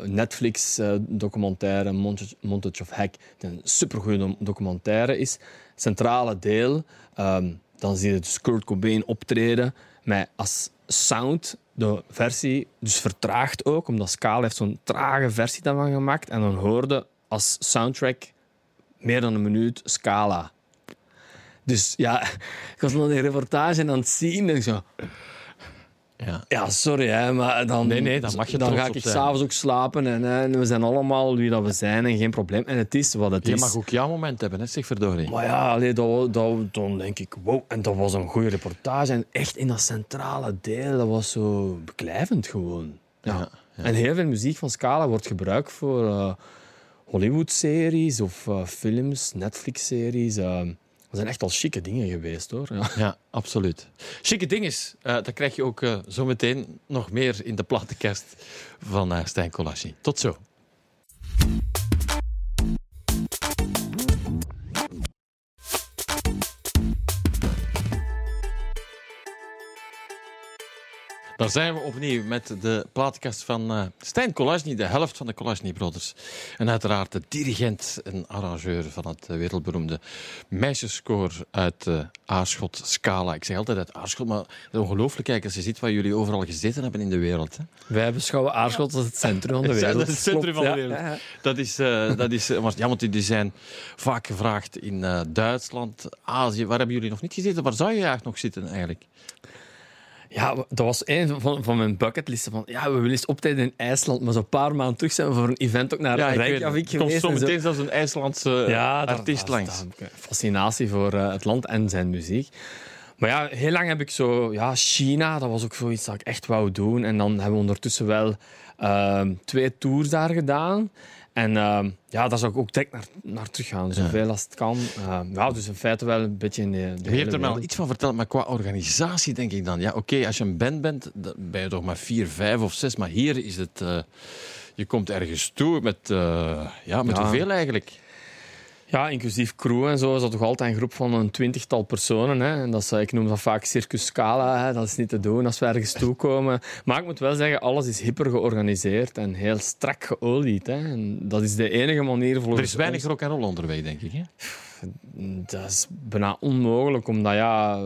Netflix-documentaire Montage, of Heck, die een supergoeie documentaire is. Centrale deel, ehm, dan zie je dus Kurt Cobain optreden met als sound de versie, dus vertraagd ook, omdat Scala heeft zo'n trage versie daarvan gemaakt. En dan hoorde als soundtrack meer dan een minuut Scala. Dus ja, ik was nog een reportage aan het zien en ik zo... Ja. Ja, sorry, hè, maar dan, Nee, nee, daar mag je dan ga ik s'avonds ook slapen en, hè, en we zijn allemaal wie dat we zijn en geen probleem. En het is wat het Je is. mag ook jouw moment hebben, hè? zeg verdorie. Maar ja, allee, dat, dat, dan denk ik, wow. En dat was een goede reportage. En echt in dat centrale deel, dat was zo beklijvend gewoon. Ja. Ja, ja. En heel veel muziek van Scala wordt gebruikt voor eh, Hollywood-series of eh, films, Netflix-series. eh. Dat zijn echt al chique dingen geweest, hoor. Ja. Absoluut. Chique ding is, eh dat krijg je ook eh, zometeen nog meer in de plattenkast van eh Stijn Colassi. Tot zo. Daar zijn we opnieuw met de plaatkast van eh Stijn Kolasny, de helft van de Kolasny Brothers. En uiteraard de dirigent en arrangeur van het eh, wereldberoemde meisjeskoor uit eh, Aarschot, Scala. Ik zeg altijd uit Aarschot, maar het is ongelooflijk kijken als je ziet waar jullie overal gezeten hebben in de wereld. Hè. Wij beschouwen Aarschot als het centrum van de is wereld. het centrum van de wereld. Ja, ja. Dat is, dat is ja, want die zijn vaak gevraagd in Duitsland, Azië. Waar hebben jullie nog niet gezeten? Waar zou je eigenlijk nog zitten eigenlijk? Ja, dat was een van, van mijn bucketlisten. Van, ja, we willen eens optreden in IJsland, maar zo'n paar maanden terug zijn we voor een event ook naar Ja. Reykjavik Er komt geweest. zo en zo. meteen zelfs een IJslandse ja, daar- artiest daar- langs. daar fascinatie voor eh, het land en zijn muziek. Maar ja, heel lang heb ik zo... Ja, China, dat was ook zoiets dat ik echt wou doen. En dan hebben we ondertussen wel ehm, twee tours daar gedaan. En ehm, ja, daar zou ik ook direct naar, naar terug gaan, zoveel als het kan. Ehm, ja, dus in feite wel een beetje in de, de Je hebt er al wereld. iets van verteld, maar qua organisatie denk ik dan. Ja, oké, als je een band bent, dan ben je toch maar vier, vijf of zes. Maar hier is het... eh, je komt ergens toe met, eh, ja, met Ja. hoeveel eigenlijk? Ja, inclusief crew en zo is dat toch altijd een groep van een twintigtal personen. Hè. En dat is, ik noem dat vaak Circus Scala. Hè. Dat is niet te doen als we ergens toekomen. Maar ik moet wel zeggen, alles is hyper georganiseerd en heel strak geolied. Hè. En dat is de enige manier volgens Er is weinig rock en roll onderweg, denk ik. Hè? Dat is bijna onmogelijk, omdat ja,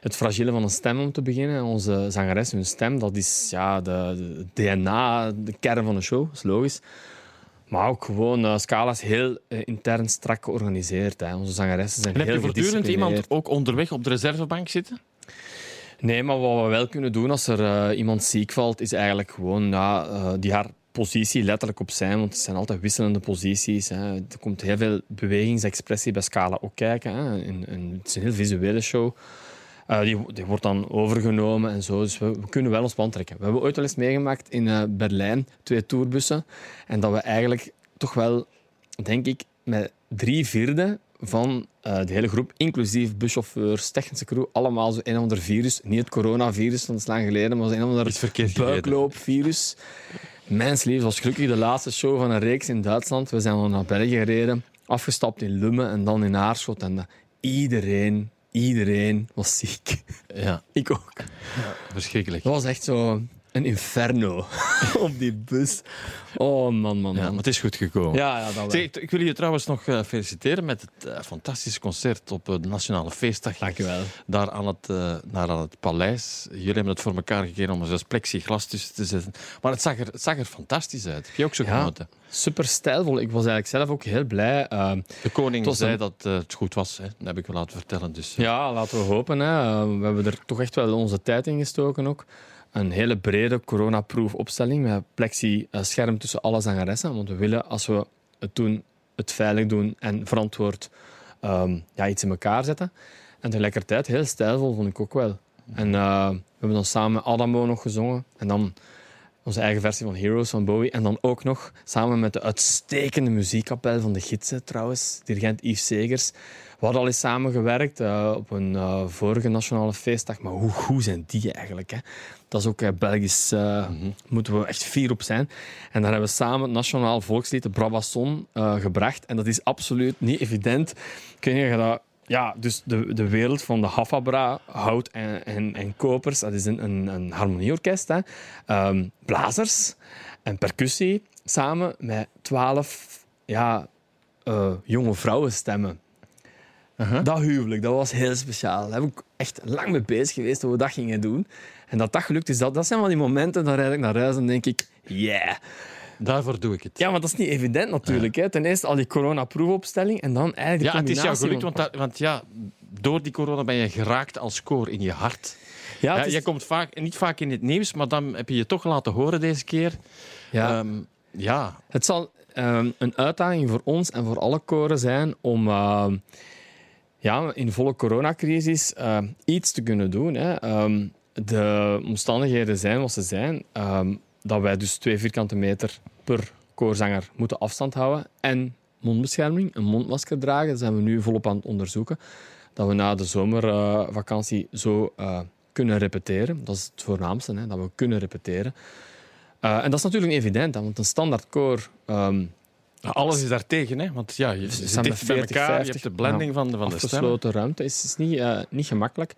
het fragile van een stem om te beginnen, onze zangeres, hun stem, dat is ja, de, de DNA, de kern van de show, dat is logisch. Maar ook gewoon, eh, Scala is heel eh, intern strak georganiseerd. Hè. Onze zangeressen zijn En heb heel je voortdurend iemand ook onderweg op de reservebank zitten? Nee, maar wat we wel kunnen doen als er eh, iemand ziek valt, is eigenlijk gewoon ja, die haar positie letterlijk op zijn. Want het zijn altijd wisselende posities. Hè. Er komt heel veel bewegingsexpressie bij Scala ook kijken. Hè. En, en het is een heel visuele show. Eh, die, die wordt dan overgenomen en zo. Dus we, we kunnen wel ons plan trekken. We hebben ooit wel eens meegemaakt in eh, Berlijn, twee tourbussen. En dat we eigenlijk toch wel, denk ik, met drie vierde van eh, de hele groep, inclusief buschauffeurs, technische crew, allemaal zo een of ander virus. Niet het coronavirus, van is lang geleden, maar zo een of ander buikloopvirus. Mens lief, was gelukkig de laatste show van een reeks in Duitsland. We zijn dan naar België gereden, afgestapt in Lummen en dan in Aarschot. En iedereen, iedereen was ziek. Ja, Ik ook. verschrikkelijk. Dat was echt zo een inferno op die bus. Oh man, man, man. Ja, maar het is goed gekomen. Ja, ja, dat wel. Zeg, ik, wil je trouwens nog eh, feliciteren met het eh, fantastische concert op eh, de Nationale Feestdag. Dank je wel. Daar aan het, naar aan het paleis. Jullie hebben het voor elkaar gekregen om er zo'n plexiglas tussen te zetten. Maar het zag er, het zag er fantastisch uit. Heb je ook zo Ja. genoten? Super stijlvol. Ik was eigenlijk zelf ook heel blij. Uh, De koning zei dat het goed was. Hè. Dat heb ik wel laten vertellen. Dus, Ja, laten we hopen. Hè. We hebben er toch echt wel onze tijd in gestoken ook. Een hele brede coronaproof opstelling met plexi-scherm tussen alle zangeressen. Want we willen, als we het doen, het veilig doen en verantwoord ehm, ja, iets in elkaar zetten. En tegelijkertijd heel stijlvol, vond ik ook wel. En eh, we hebben dan samen Adamo nog gezongen. En dan onze eigen versie van Heroes van Bowie. En dan ook nog samen met de uitstekende muziekkapel van de gidsen, trouwens, dirigent Yves Segers. We hadden al eens samengewerkt eh, op een eh, vorige nationale feestdag. Maar hoe goed zijn die eigenlijk? Hè? Dat is ook eh, Belgisch, eh, moeten we echt fier op zijn. En daar hebben we samen het nationaal volkslied, de Brabazon, eh, gebracht. En dat is absoluut niet evident. Kun je dat ja, dus de, de wereld van de Hafabra, hout en, en, en kopers, dat is een, een, een harmonieorkest. Hè. Ehm, blazers en percussie, samen met twaalf ja, eh, jonge vrouwenstemmen. Dat huwelijk, dat was heel speciaal. Daar heb ik echt lang mee bezig geweest hoe we dat gingen doen. En dat dat gelukt is, dat, dat zijn wel die momenten, dan rijd ik naar huis en denk ik, yeah. Daarvoor doe ik het. Ja, maar dat is niet evident natuurlijk. Hè. Ten eerste al die corona-proefopstelling en dan eigenlijk de Ja, het is jou gelukt, want, dat- want ja, door die corona ben je geraakt als koor in je hart. Ja, Ja, is- Jij komt vaak, niet vaak in het nieuws, maar dan heb je je toch laten horen deze keer. ja. Ehm, ja. Het zal ehm, een uitdaging voor ons en voor alle koren zijn om ehm, ja, in volle coronacrisis ehm, iets te kunnen doen. Hè. Ehm, de omstandigheden zijn wat ze zijn. Ehm, dat wij dus twee vierkante meter per koorzanger moeten afstand houden. En mondbescherming, een mondmasker dragen. Dat zijn we nu volop aan het onderzoeken. Dat we na de zomervakantie zo eh, kunnen repeteren. Dat is het voornaamste, hè, dat we kunnen repeteren. Eh, en dat is natuurlijk evident, hè, want een standaard koor... ehm, Alles is daartegen, hè? Want ja, je Ze zit dicht met bij 40, elkaar, je 50, hebt de blending van de, van de stem. afgesloten ruimte is, is niet, eh, niet gemakkelijk.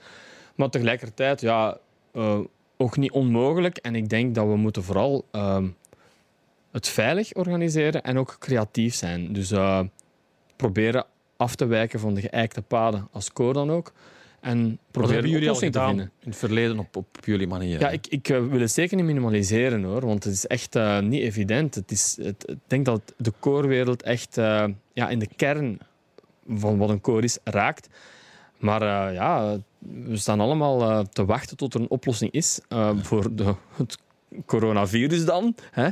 Maar tegelijkertijd ja, eh, ook niet onmogelijk. En ik denk dat we moeten vooral ehm, het veilig organiseren en ook creatief zijn. Dus eh, proberen af te wijken van de geëikte paden als koor dan ook. En proberen hebben jullie al oplossing te gedaan vinden. in het verleden op, op jullie manier? Ja, ik, ik eh, wil het zeker niet minimaliseren hoor, want het is echt eh, niet evident. Het is, het, ik denk dat de koorwereld echt eh, ja, in de kern van wat een koor is raakt. Maar ja, we staan allemaal te wachten tot er een oplossing is voor de, het coronavirus dan. Hè?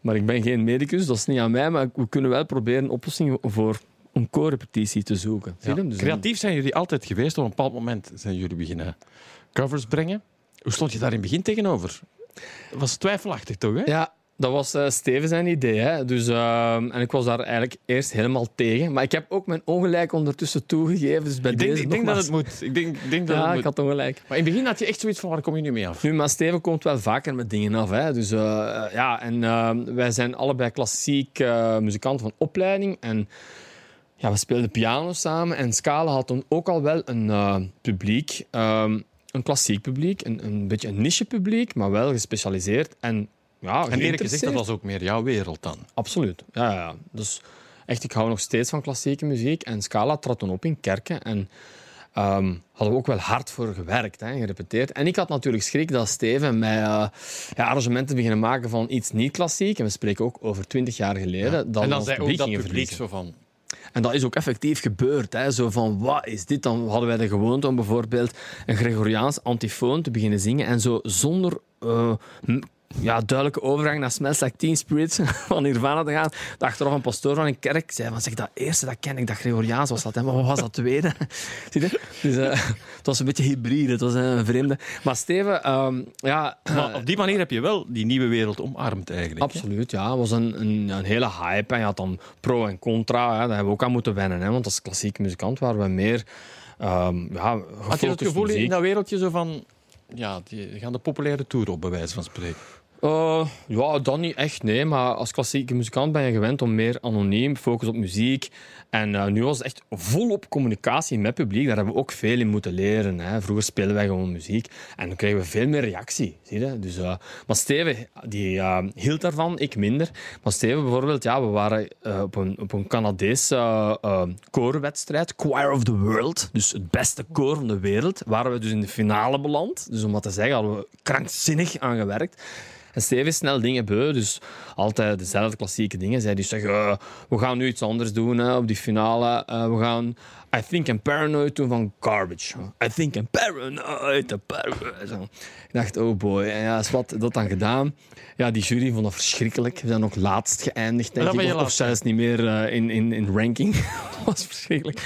Maar ik ben geen medicus, dat is niet aan mij, maar we kunnen wel proberen een oplossing voor een koorrepetitie te zoeken. Ja. Dus Creatief zijn jullie altijd geweest. Op een bepaald moment zijn jullie beginnen covers brengen. Hoe stond je daar in het begin tegenover? Dat was twijfelachtig, toch? Hè? Ja, dat was eh, Steven zijn idee. Hè? Dus, ehm, en ik was daar eigenlijk eerst helemaal tegen. Maar ik heb ook mijn ongelijk ondertussen toegegeven. Dus bij ik denk, deze ik denk dat het moet. Ik denk, ik denk dat Ja, het ik had ongelijk. Maar in het begin had je echt zoiets van, waar kom je nu mee af? Nu, maar Steven komt wel vaker met dingen af. Hè? Dus, eh, ja, en ehm, wij zijn allebei klassiek eh, muzikanten van opleiding. En ja, we speelden piano samen. En Scala had toen ook al wel een eh, publiek. ehm, een klassiek publiek. Een, een beetje een niche publiek, maar wel gespecialiseerd. En ja, En eerlijk gezegd, dat was ook meer jouw wereld dan. Absoluut. Ja, ja. Dus echt, ik hou nog steeds van klassieke muziek. En Scala trad toen op in kerken. En ehm, hadden we ook wel hard voor gewerkt hè, en gerepeteerd. En ik had natuurlijk schrik dat Steven mij eh, ja, arrangementen beginnen maken van iets niet klassiek. En we spreken ook over twintig jaar geleden. Dat en dan zei ook dat publiek verliezen. zo van... En dat is ook effectief gebeurd. Hè. Zo van, wat is dit dan? Hadden wij de gewoonte om bijvoorbeeld een Gregoriaans antifoon te beginnen zingen en zo zonder eh, ja, duidelijke overgang naar Smells Like Teen Spirits van Nirvana te gaan. De achteraf een pastoor van een kerk zei van, zeg, dat eerste, dat ken ik, dat Gregoriaans was dat. Hè. Maar wat was dat tweede? Zie je? Dus, eh, het was een beetje hybride, het was een vreemde. Maar Steven, ehm, ja... Maar op die manier heb je wel die nieuwe wereld omarmd eigenlijk. hè? Absoluut, ja. Het was een, een, een hele hype. En je had dan pro en contra. Hè. Daar hebben we ook aan moeten wennen. Hè. Want als klassieke muzikant waren we meer... ehm ja, Had je het gevoel in dat wereldje zo van... Ja, die gaan de populaire tour op, bij wijze van spreken. Eh, ja, dat niet echt, nee. Maar als klassieke muzikant ben je gewend om meer anoniem, focus op muziek. En eh, nu was het echt volop communicatie met publiek. Daar hebben we ook veel in moeten leren. Hè. Vroeger speelden wij gewoon muziek. En dan kregen we veel meer reactie. Zie je? Dus, eh, maar Steven die, hield daarvan, ik minder. Maar Steven bijvoorbeeld, ja, we waren op een, op een Canadese koorwedstrijd. Choir of the World. Dus het beste koor van de wereld. Waren we dus in de finale beland. Dus om wat te zeggen, hadden we krankzinnig aan gewerkt. En Steven is snel dingen beu, dus altijd dezelfde klassieke dingen. Zij die zeggen, eh, we gaan nu iets anders doen hè, op die finale. Eh, we gaan I Think I'm Paranoid doen van Garbage. I Think I'm Paranoid. paranoid. Zo. Ik dacht, oh boy. En ja, is wat dat dan gedaan. Ja, die jury vond dat verschrikkelijk. We zijn ook laatst geëindigd, denk ik. Of, of zelfs niet meer eh, in, in, in ranking. dat was verschrikkelijk.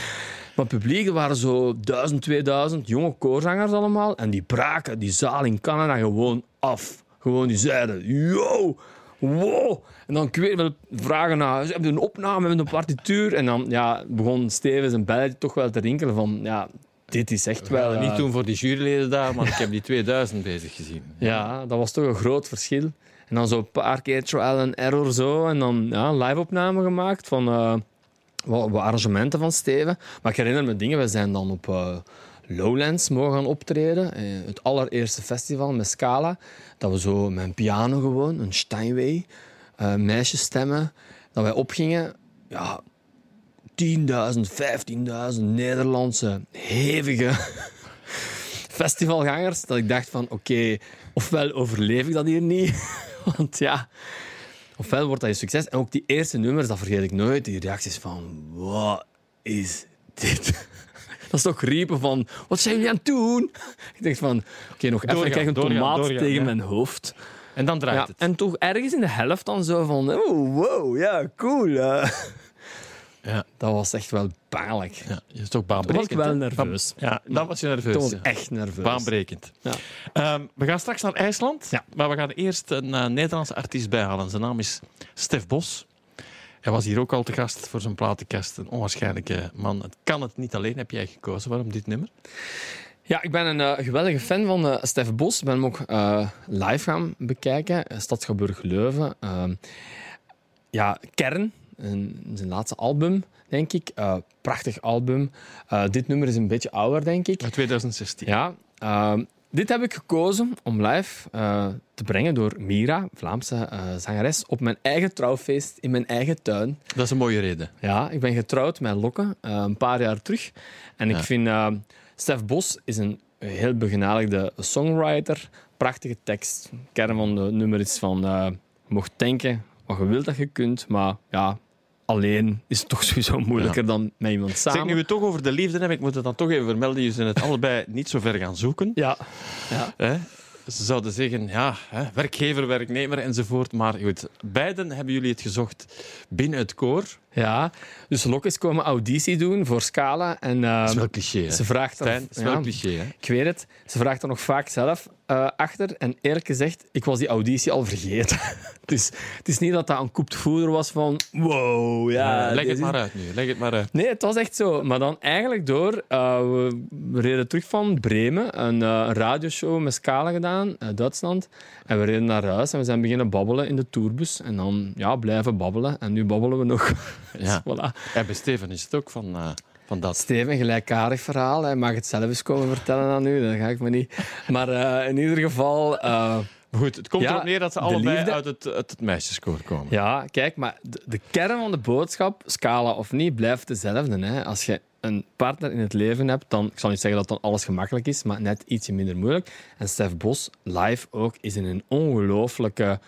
Maar het publiek, waren zo 1000, 2000 jonge koorzangers allemaal. En die braken die zaal in Canada gewoon af. Gewoon die zeiden, yo, wow. En dan wel vragen naar, ze hebben een opname met een partituur. En dan ja, begon Steven zijn belletje toch wel te rinkelen van, ja, dit is echt wel... Eh, niet toen voor die juryleden daar, maar ik heb die 2000 bezig gezien. ja, dat was toch een groot verschil. En dan zo een paar keer trial and error zo. En dan ja, live-opname gemaakt van eh, wat, wat arrangementen van Steven. Maar ik herinner me dingen. We zijn dan op eh, Lowlands mogen gaan optreden. Eh, het allereerste festival met Scala. Dat we zo met een piano gewoon, een Steinway, eh meisjesstemmen, dat wij opgingen. Ja, 10.000, 15.000 Nederlandse hevige festivalgangers. Dat ik dacht van, oké, ofwel overleef ik dat hier niet. Want ja, ofwel wordt dat een succes. En ook die eerste nummers, dat vergeet ik nooit. Die reacties van, wat is dit? Dat is toch riepen van, wat zijn jullie aan het doen? Ik dacht van, oké, nog even, krijg een doorgaan, tomaat doorgaan, tegen ja. mijn hoofd. En dan draait Ja, het. en toch ergens in de helft dan zo van, oh, wow, ja, cool. Ja. Dat was echt wel pijnlijk. Ja, je is toch Toen was baanbrekend. ik wel nerveus. Ja, dan was je nerveus. Toen was ik echt nerveus. Baanbrekend. Ja. Ehm, we gaan straks naar IJsland. Ja. Maar we gaan eerst een eh, Nederlandse artiest bijhalen. Zijn naam is Stef Bos. Hij was hier ook al te gast voor zijn platenkast. Een onwaarschijnlijke man. Het kan het niet alleen. Heb jij gekozen? Waarom dit nummer? Ja, ik ben een eh, geweldige fan van eh Stef Bos. Ik ben hem ook eh, live gaan bekijken. Stadsgeburg Leuven. Ehm, ja, Kern, zijn laatste album, denk ik. Prachtig album. Dit nummer is een beetje ouder, denk ik. Uit 2016. Ja, ehm, dit heb ik gekozen om live eh, te brengen door Mira, Vlaamse eh, zangeres, op mijn eigen trouwfeest in mijn eigen tuin. Dat is een mooie reden. Ja, ik ben getrouwd met Lokke eh, een paar jaar terug. En Ja. ik vind Stef Bos is een heel begenadigde songwriter. Prachtige tekst. De kern van het nummer is van je mocht denken wat je wilt dat je kunt, maar ja, alleen is het toch sowieso moeilijker dan met iemand samen. Zeg, nu we het toch over de liefde hebben, ik moet het dan toch even vermelden. Jullie zijn het allebei niet zo ver gaan zoeken. Ja, ja. Hè? Ze zouden zeggen, ja, hè, werkgever, werknemer enzovoort. Maar goed, beiden hebben jullie het gezocht binnen het koor. Ja. Dus Lokke is komen auditie doen voor Scala. En, Dat is wel cliché, hè? ze vraagt Stijn, dat is wel ja, cliché, hè? Ik weet het. Ze vraagt er nog vaak zelf eh, achter. En eerlijk gezegd, ik was die auditie al vergeten. het, is, het is niet dat dat een koept voeder was van... Wow, ja... Leg het maar uit nu. Leg het maar uit. Nee, het was echt zo. Maar dan eigenlijk door... eh, we reden terug van Bremen. Een, eh, een radioshow met Scala gedaan, uit Duitsland. En we reden naar huis en we zijn beginnen babbelen in de tourbus. En dan ja, blijven babbelen. En nu babbelen we nog. Ja. Voilà. En bij Steven is het ook van, eh, van dat. Steven, gelijkaardig verhaal. Hij mag het zelf eens komen vertellen aan u. Dat ga ik me niet. Maar eh, in ieder geval... eh, goed, het komt Ja, erop neer dat ze allebei liefde- uit het, uit het meisjeskoor komen. Ja, kijk, maar de, de kern van de boodschap, scala of niet, blijft dezelfde. Hè? Als je een partner in het leven hebt, dan, ik zal niet zeggen dat dan alles gemakkelijk is, maar net ietsje minder moeilijk. En Stef Bos, live ook, is een ongelooflijke,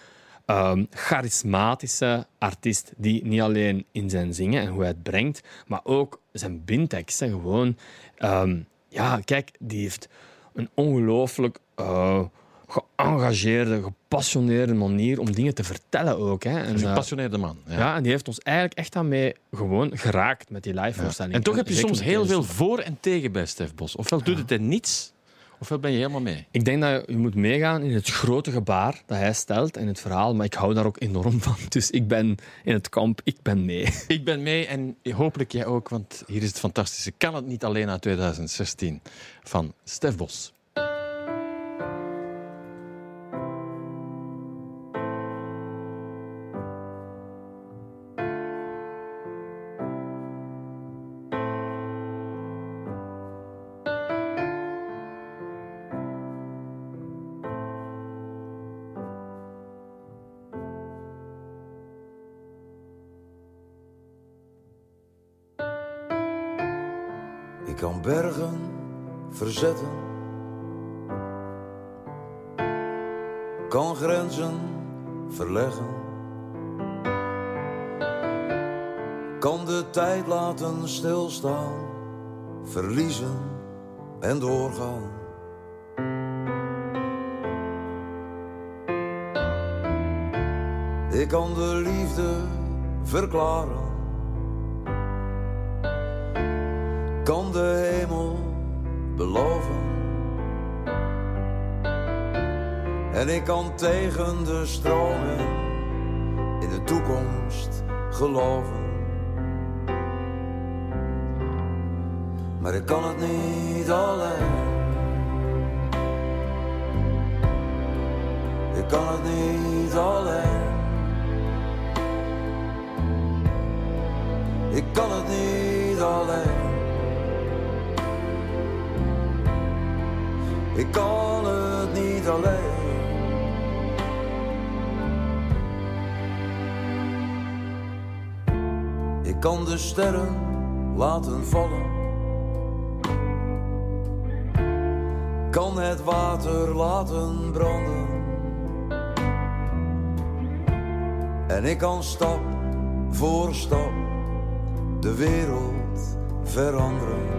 ehm, charismatische artiest die niet alleen in zijn zingen en hoe hij het brengt, maar ook zijn bindteksten gewoon... ehm, ja, kijk, die heeft een ongelooflijk... eh, geëngageerde, gepassioneerde manier om dingen te vertellen ook. Hè. En, Een eh, gepassioneerde man. Ja. ja, en die heeft ons eigenlijk echt daarmee gewoon geraakt met die live-voorstelling. En toch heb je soms heel veel voor en tegen bij Stef Bos. Ofwel doet het hij niets, ofwel ben je helemaal mee. Ik denk dat je, je moet meegaan in het grote gebaar dat hij stelt in het verhaal, maar ik hou daar ook enorm van. Dus ik ben in het kamp, ik ben mee. Ik ben mee en hopelijk jij ook, want hier is het fantastische. Kan het niet alleen uit 2016 van Stef Bos. Kan grenzen verleggen, kan de tijd laten stilstaan, verliezen en doorgaan. Ik kan de liefde verklaren. kan de En ik kan tegen de stromen in de toekomst geloven. Maar ik kan het niet alleen. Ik kan het niet alleen. Ik kan het niet alleen. Ik kan Kan de sterren laten vallen. Kan het water laten branden. En ik kan stap voor stap de wereld veranderen.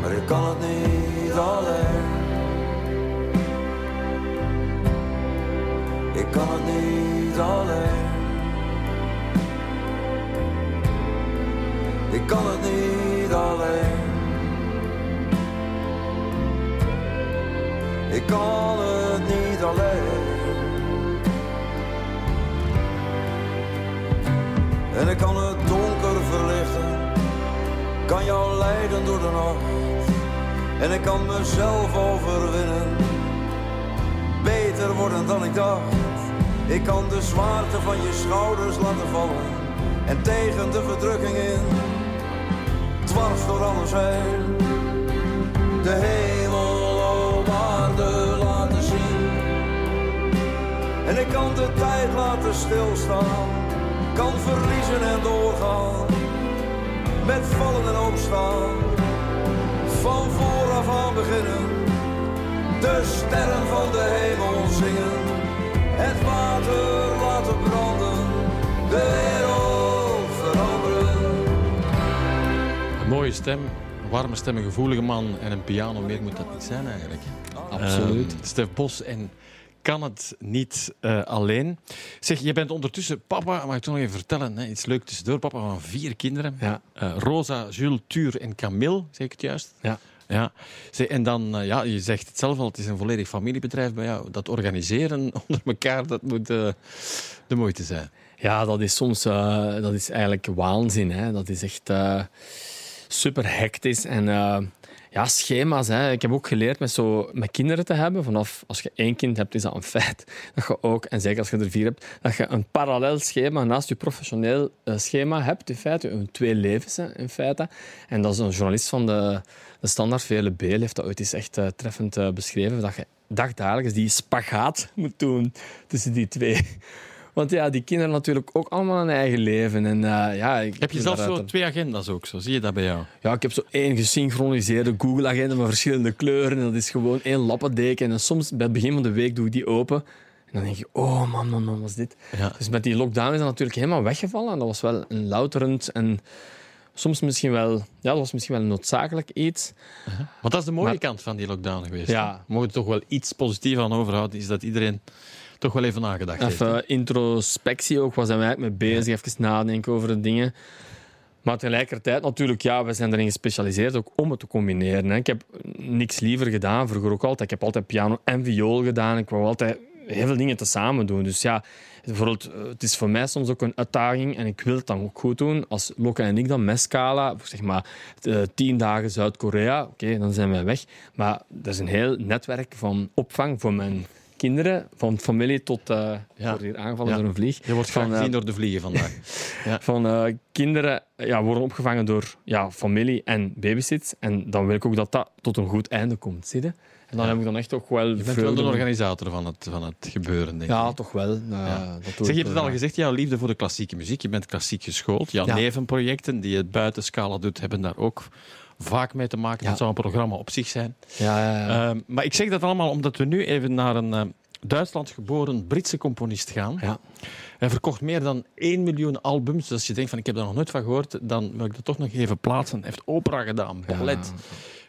maar ik kan het niet alleen. Ik kan het niet alleen. Ik kan het niet alleen. Ik kan het niet alleen. En ik kan het donker verlichten, kan jou leiden door de nacht. En ik kan mezelf overwinnen, beter worden dan ik dacht. Ik kan de zwaarte van je schouders laten vallen en tegen de verdrukking in, dwars door alles heen. De hemel op aarde laten zien. En ik kan de tijd laten stilstaan, kan verliezen en doorgaan. Met vallen en opstaan, van vooraf aan beginnen. De sterren van de hemel zingen, het water laten branden, de wereld mooie stem, warme stem, een gevoelige man en een piano. Meer moet dat niet zijn eigenlijk. hè? Absoluut. Ehm, Stef Bos en kan het niet eh, alleen. Zeg, je bent ondertussen papa, mag ik toch nog even vertellen, hè, iets leuk tussendoor. Papa van vier kinderen. Ja. Eh, Rosa, Jules, Tuur en Camille, zeg ik het juist? Ja. Ja. En dan, eh, ja, je zegt het zelf al, het is een volledig familiebedrijf bij jou. Dat organiseren onder elkaar, dat moet de moeite zijn. Ja, dat is soms dat is eigenlijk waanzin. Hè. Dat is echt super hectisch. En eh, ja, schema's. Hè. Ik heb ook geleerd met, zo, met kinderen te hebben. Vanaf als je één kind hebt, is dat een feit. Dat je ook, en zeker als je er vier hebt, dat je een parallel schema naast je professioneel eh, schema hebt. In feite, een twee levens hè, in feite. En dat is een journalist van de, de Standaard, VLB, heeft dat ooit eens echt eh, treffend beschreven. Dat je dagdagelijks die spagaat moet doen tussen die twee. Want ja, die kinderen natuurlijk ook allemaal een eigen leven. En, eh, ja, ik Heb je daaruit zo een- twee agenda's ook zo? Zie je dat bij jou? Ja, ik heb zo één gesynchroniseerde Google-agenda met verschillende kleuren. En dat is gewoon één lappendeken. En soms bij het begin van de week doe ik die open. En dan denk je, oh man, man, man, wat is dit? Ja. Dus met die lockdown is dat natuurlijk helemaal weggevallen. En dat was wel een louterend en soms misschien wel, ja, dat was misschien wel noodzakelijk iets. Want dat is de mooie Maar- kant van die lockdown geweest. Ja. mogen er toch wel iets positiefs aan overhouden, is dat iedereen toch wel even nagedacht heeft. Even introspectie ook, waar zijn we eigenlijk mee bezig? Even nadenken over de dingen. Maar tegelijkertijd natuurlijk, ja, we zijn erin gespecialiseerd ook om het te combineren. Hè. Ik heb niks liever gedaan, vroeger ook altijd. Ik heb altijd piano en viool gedaan. Ik wou altijd heel veel dingen tezamen doen. Dus ja, bijvoorbeeld, eh, het is voor mij soms ook een uitdaging en ik wil het dan ook goed doen. Als Lokke en ik dan met Scala, zeg maar, eh, tien dagen Zuid-Korea, oké, dan zijn wij weg. Maar er is een heel netwerk van opvang voor mijn kinderen, van familie tot eh Ja. hier aangevallen Ja. door een vlieg. Je wordt graag Van, eh, gezien door de vliegen vandaag. van eh, kinderen ja, worden opgevangen door ja, familie en babysits. En dan wil ik ook dat dat tot een goed einde komt. Zie je? En dan Ja. heb ik dan echt ook wel Je bent wel de organisator van het, van het gebeuren, denk Ja, ik. toch wel. Eh, Ja. dat doe Zeg, je hebt het al gezegd, jouw liefde voor de klassieke muziek. Je bent klassiek geschoold. Jouw Ja. nevenprojecten die het buiten Scala doet, hebben daar ook vaak mee te maken. Ja. Dat zou een programma op zich zijn. Ja, ja, ja. Ehm, maar ik zeg dat allemaal omdat we nu even naar een eh, Duitsland geboren Britse componist gaan. Ja. Hij verkocht meer dan 1 miljoen albums. Dus als je denkt van ik heb daar nog nooit van gehoord, dan wil ik dat toch nog even plaatsen. Hij heeft opera gedaan, ballet,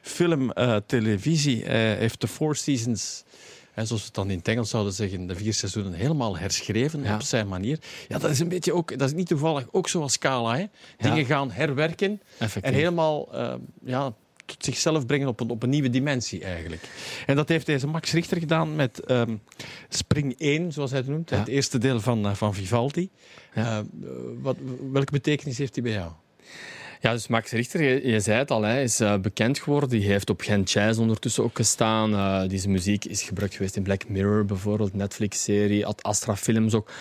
film, eh, televisie. Hij heeft de Four Seasons, hè, zoals we het dan in het Engels zouden zeggen, de vier seizoenen helemaal herschreven Ja. op zijn manier. Ja, dat is een beetje ook, dat is niet toevallig ook zoals Scala. Hè? Dingen Ja. gaan herwerken Effectief. en helemaal eh, ja, tot zichzelf brengen op een, op een nieuwe dimensie eigenlijk. En dat heeft deze Max Richter gedaan met ehm, Spring 1, zoals hij het noemt. Ja. Het eerste deel van, eh, van Vivaldi. Ja. Eh, wat, welke betekenis heeft die bij jou? Ja, dus Max Richter, je, zei het al, hij is eh, bekend geworden. Die heeft op Gent Jazz ondertussen ook gestaan. Eh deze muziek is gebruikt geweest in Black Mirror bijvoorbeeld, Netflix-serie, Astra films ook.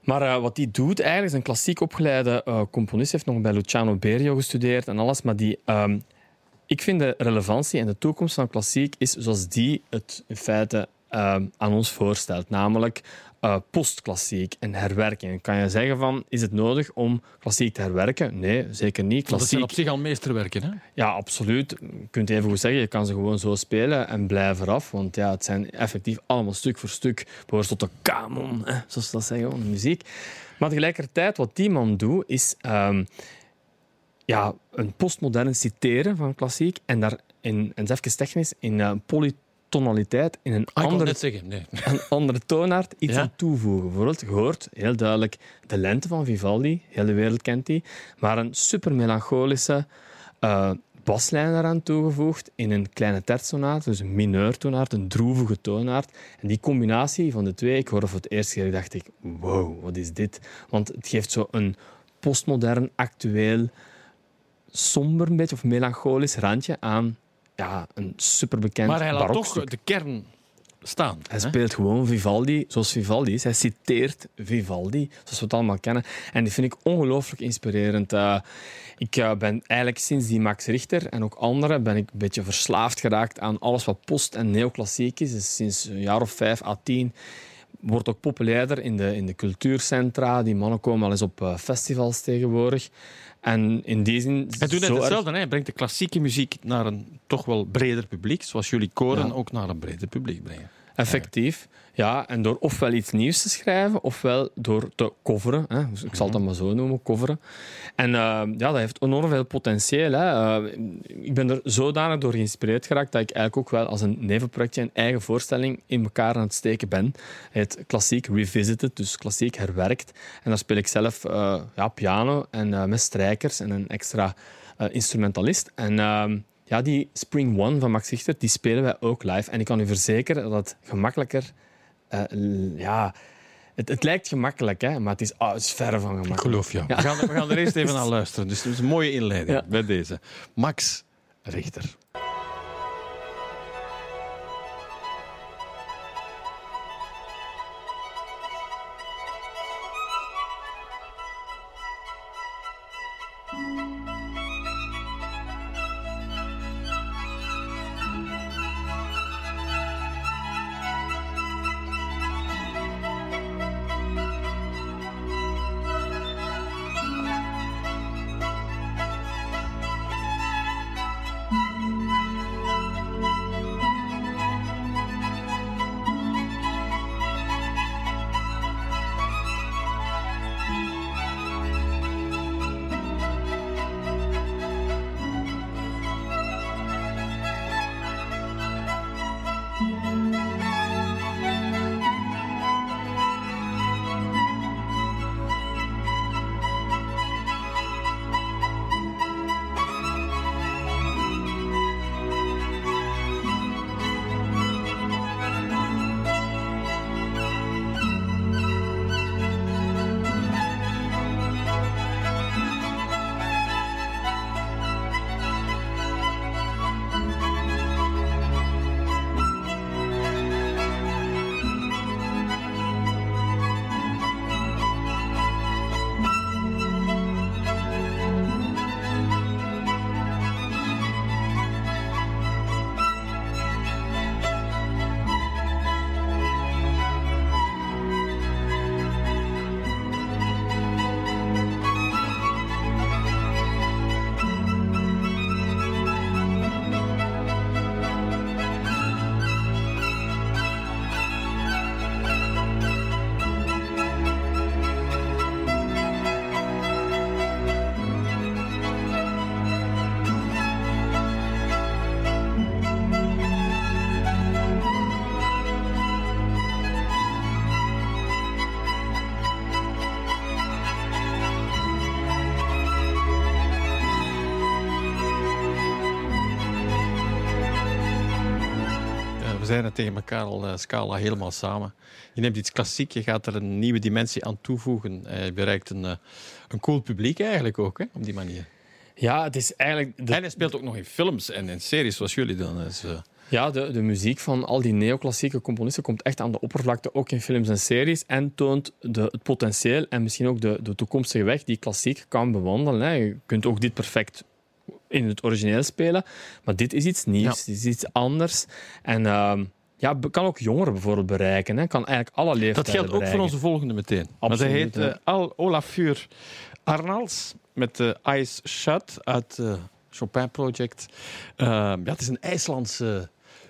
Maar eh, wat die doet eigenlijk, is een klassiek opgeleide componist. heeft nog bij Luciano Berio gestudeerd en alles. Maar die, ehm, ik vind de relevantie en de toekomst van klassiek is zoals die het in feite ehm, aan ons voorstelt. Namelijk eh, postklassiek en herwerking. Kan je zeggen van, is het nodig om klassiek te herwerken? Nee, zeker niet. Want dat zijn Klassiek, op zich al meesterwerken. Hè? ja, absoluut. Je kunt even goed zeggen, je kan ze gewoon zo spelen en blijven af. Want ja, het zijn effectief allemaal stuk voor stuk behoort tot de kanon, hè, zoals ze dat zeggen, de muziek. Maar tegelijkertijd, wat die man doet, is ehm, ja, een postmodern citeren van klassiek en daar in, en even technisch, in eh, polytonaliteit, in een Ah, andere, net zeggen, nee. een andere toonaard iets Ja. aan toevoegen. Bijvoorbeeld, je hoort heel duidelijk de lente van Vivaldi, heel de wereld kent die, maar een super melancholische eh, baslijn eraan toegevoegd in een kleine tertsonate, dus een mineurtoonaard, een droevige toonaard. En die combinatie van de twee, ik hoorde voor het eerst keer, dacht ik, wow, wat is dit? Want het geeft zo een postmodern, actueel, somber een beetje, of melancholisch randje aan ja, een superbekend Maar hij laat toch de kern staan. Hij hè? speelt gewoon Vivaldi zoals Vivaldi is. Hij citeert Vivaldi, zoals we het allemaal kennen. En die vind ik ongelooflijk inspirerend. Eh, ik eh, ben eigenlijk sinds die Max Richter en ook anderen ben ik een beetje verslaafd geraakt aan alles wat post- en neoclassiek is. Dus sinds een jaar of vijf à tien wordt ook populairder in de, in de cultuurcentra. Die mannen komen al eens op eh, festivals tegenwoordig. En in die zin... Hij doet net erg- hetzelfde. Hè? Hij brengt de klassieke muziek naar een toch wel breder publiek, zoals jullie koren Ja. ook naar een breder publiek brengen. Effectief. Ja, en door ofwel iets nieuws te schrijven, ofwel door te coveren. Hè. Dus ik zal het dan maar zo noemen, coveren. En eh, ja, dat heeft enorm veel potentieel. Hè. Eh, ik ben er zodanig door geïnspireerd geraakt dat ik eigenlijk ook wel als een nevenprojectje een eigen voorstelling in elkaar aan het steken ben. Het klassiek revisited, dus klassiek herwerkt. En daar speel ik zelf eh, ja, piano en eh, met strijkers en een extra eh, instrumentalist. En ehm, ja, die Spring One van Max Richter, die spelen wij ook live. En ik kan u verzekeren dat het gemakkelijker... eh, ja, het, het lijkt gemakkelijk, hè, maar het is, ah, het is verre van Ik gemakkelijk. geloof jou. We, gaan, we gaan er eerst even naar luisteren. Dus het is een mooie inleiding Ja. bij deze. Max Richter. Tegen elkaar al, eh, Scala, helemaal samen. Je neemt iets klassiek, je gaat er een nieuwe dimensie aan toevoegen. Eh, je bereikt een, eh, een cool publiek eigenlijk ook, hè, op die manier. Ja, het is eigenlijk... De, En hij speelt ook nog in films en in series zoals jullie doen. Dus, eh, Ja, de, de muziek van al die neoclassieke componisten komt echt aan de oppervlakte, ook in films en series, en toont de, het potentieel en misschien ook de, de toekomstige weg die klassiek kan bewandelen. Hè. Je kunt ook dit perfect in het origineel spelen, maar dit is iets nieuws, dit is iets anders. En ehm, ja, kan ook jongeren bijvoorbeeld bereiken, hè. kan eigenlijk alle leeftijden dat geldt ook voor onze volgende meteen. Maar Absoluut, hij heet eh, Al Olafur Arnalds met de Ice Shut uit het Chopin Project. Eh, ja, het is een IJslandse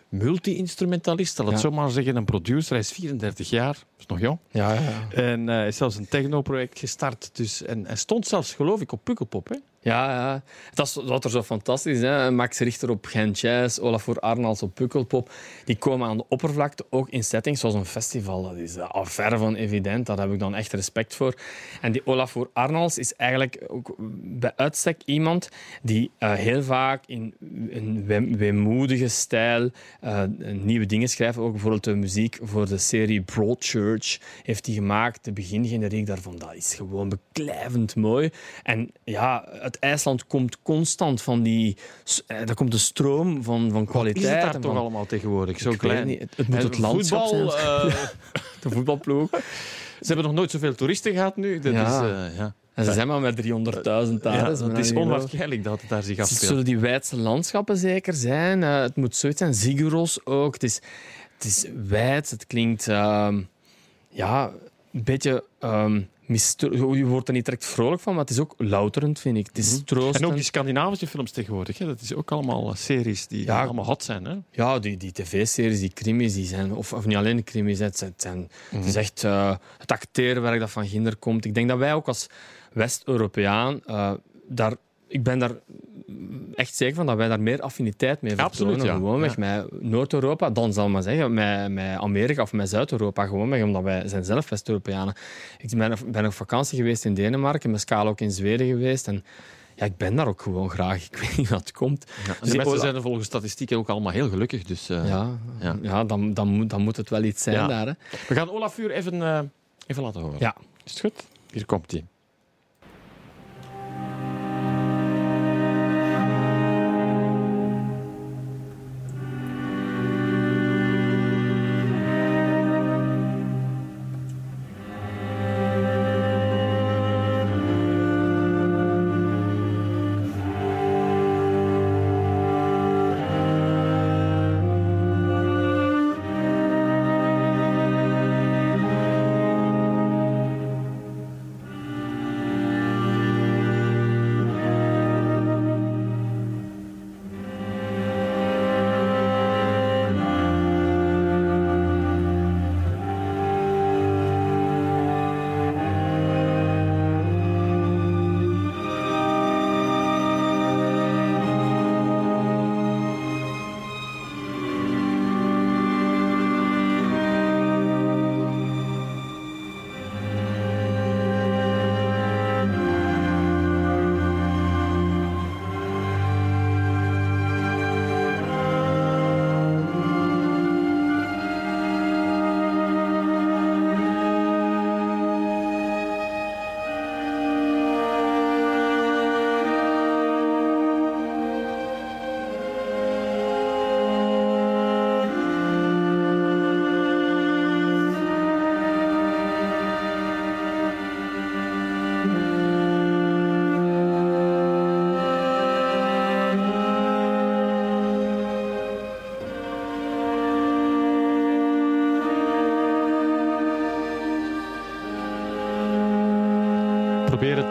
multi-instrumentalist, laat het Ja. zo maar zeggen. Een producer, hij is 34 jaar, is nog jong. Ja, ja, ja. En eh, hij is zelfs een techno-project gestart. Dus, en hij stond zelfs, geloof ik, op Pukkelpop. Hè? Ja, ja. Dat is wat er zo fantastisch is. Max Richter op Gent Jazz, Olafur Arnalds op Pukkelpop. Die komen aan de oppervlakte, ook in settings zoals een festival. Dat is uh, ver van evident. Daar heb ik dan echt respect voor. En die Olafur Arnalds is eigenlijk ook bij uitstek iemand die eh, heel vaak in een weemoedige stijl eh, nieuwe dingen schrijft. Ook bijvoorbeeld de muziek voor de serie Broadchurch heeft hij gemaakt. De begingeneriek daarvan, dat is gewoon beklijvend mooi. En ja, uit IJsland komt constant van die... eh, Er komt een stroom van, van Is kwaliteit. het daar toch allemaal tegenwoordig? Zo klein. niet. Het- het moet En het landschap voetbal, zijn. eh, De voetbalploeg. ze hebben nog nooit zoveel toeristen gehad nu. Dat Ja. is, eh, ja. En ze zijn maar met 300.000 daar. Ja, is het is onwaarschijnlijk dat het daar zich Het afspeelt. zullen die wijdse landschappen zeker zijn. Eh, het moet zoiets zijn. Ziguros ook. Het is, het is wijd. Het klinkt ehm, ja, een beetje... ehm je wordt er niet direct vrolijk van, maar het is ook louterend, vind ik. Het is troostend. Mhm. En ook die Scandinavische films tegenwoordig. Hè? Dat is ook allemaal eh, series die Ja. allemaal hot zijn. Hè? Ja, die, die tv-series, die crimis, die zijn, of, of niet alleen crimis, het, zijn, het, is echt eh, het acteerwerk dat van Ginder komt. Ik denk dat wij ook als West-Europeaan eh, daar, ik ben daar echt zeker van dat wij daar meer affiniteit mee Absoluut, vertonen. ja. Gewoonweg Ja. met Noord-Europa, dan zal maar zeggen, met, met Amerika of met Zuid-Europa, gewoonweg, omdat wij zijn zelf West-Europeanen. Ik ben, ben op vakantie geweest in Denemarken, met Scala ook in Zweden geweest en ja, ik ben daar ook gewoon graag. Ik weet niet wat het komt. De Dus mensen zijn er volgens statistieken ook allemaal heel gelukkig. Dus, eh, Ja, Ja. ja. dan, dan, moet, dan moet het wel iets zijn Ja. daar. Hè. We gaan Olaf Vuur even, eh, even laten horen. Ja. Is het goed? Hier komt hij.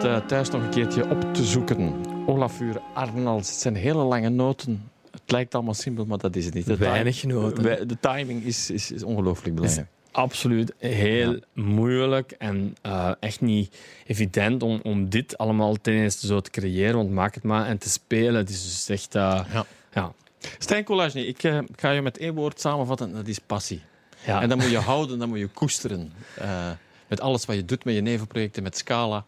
Eh, thuis nog een keertje op te zoeken. Olafuur Arnalds. Het zijn hele lange noten. Het lijkt allemaal simpel, maar dat is het niet. De Weinig noten. De timing is, is, is ongelooflijk is belangrijk. absoluut heel Ja. moeilijk en eh, echt niet evident om, om dit allemaal ten eerste zo te creëren, want maak het maar en te spelen. Het is dus echt... eh, Ja. ja. Stijn Collage, ik ga je met één woord samenvatten. Dat is passie. Ja. En dat moet je houden, dat moet je koesteren. Met alles wat je doet, met je nevenprojecten, met Scala.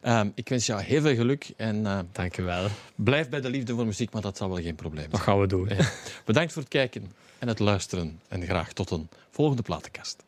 Ehm, ik wens jou heel veel geluk en eh, Dank je wel. blijf bij de liefde voor muziek, maar dat zal wel geen probleem Dat zijn. gaan we doen. Bedankt voor het kijken en het luisteren. En graag tot een volgende platenkast.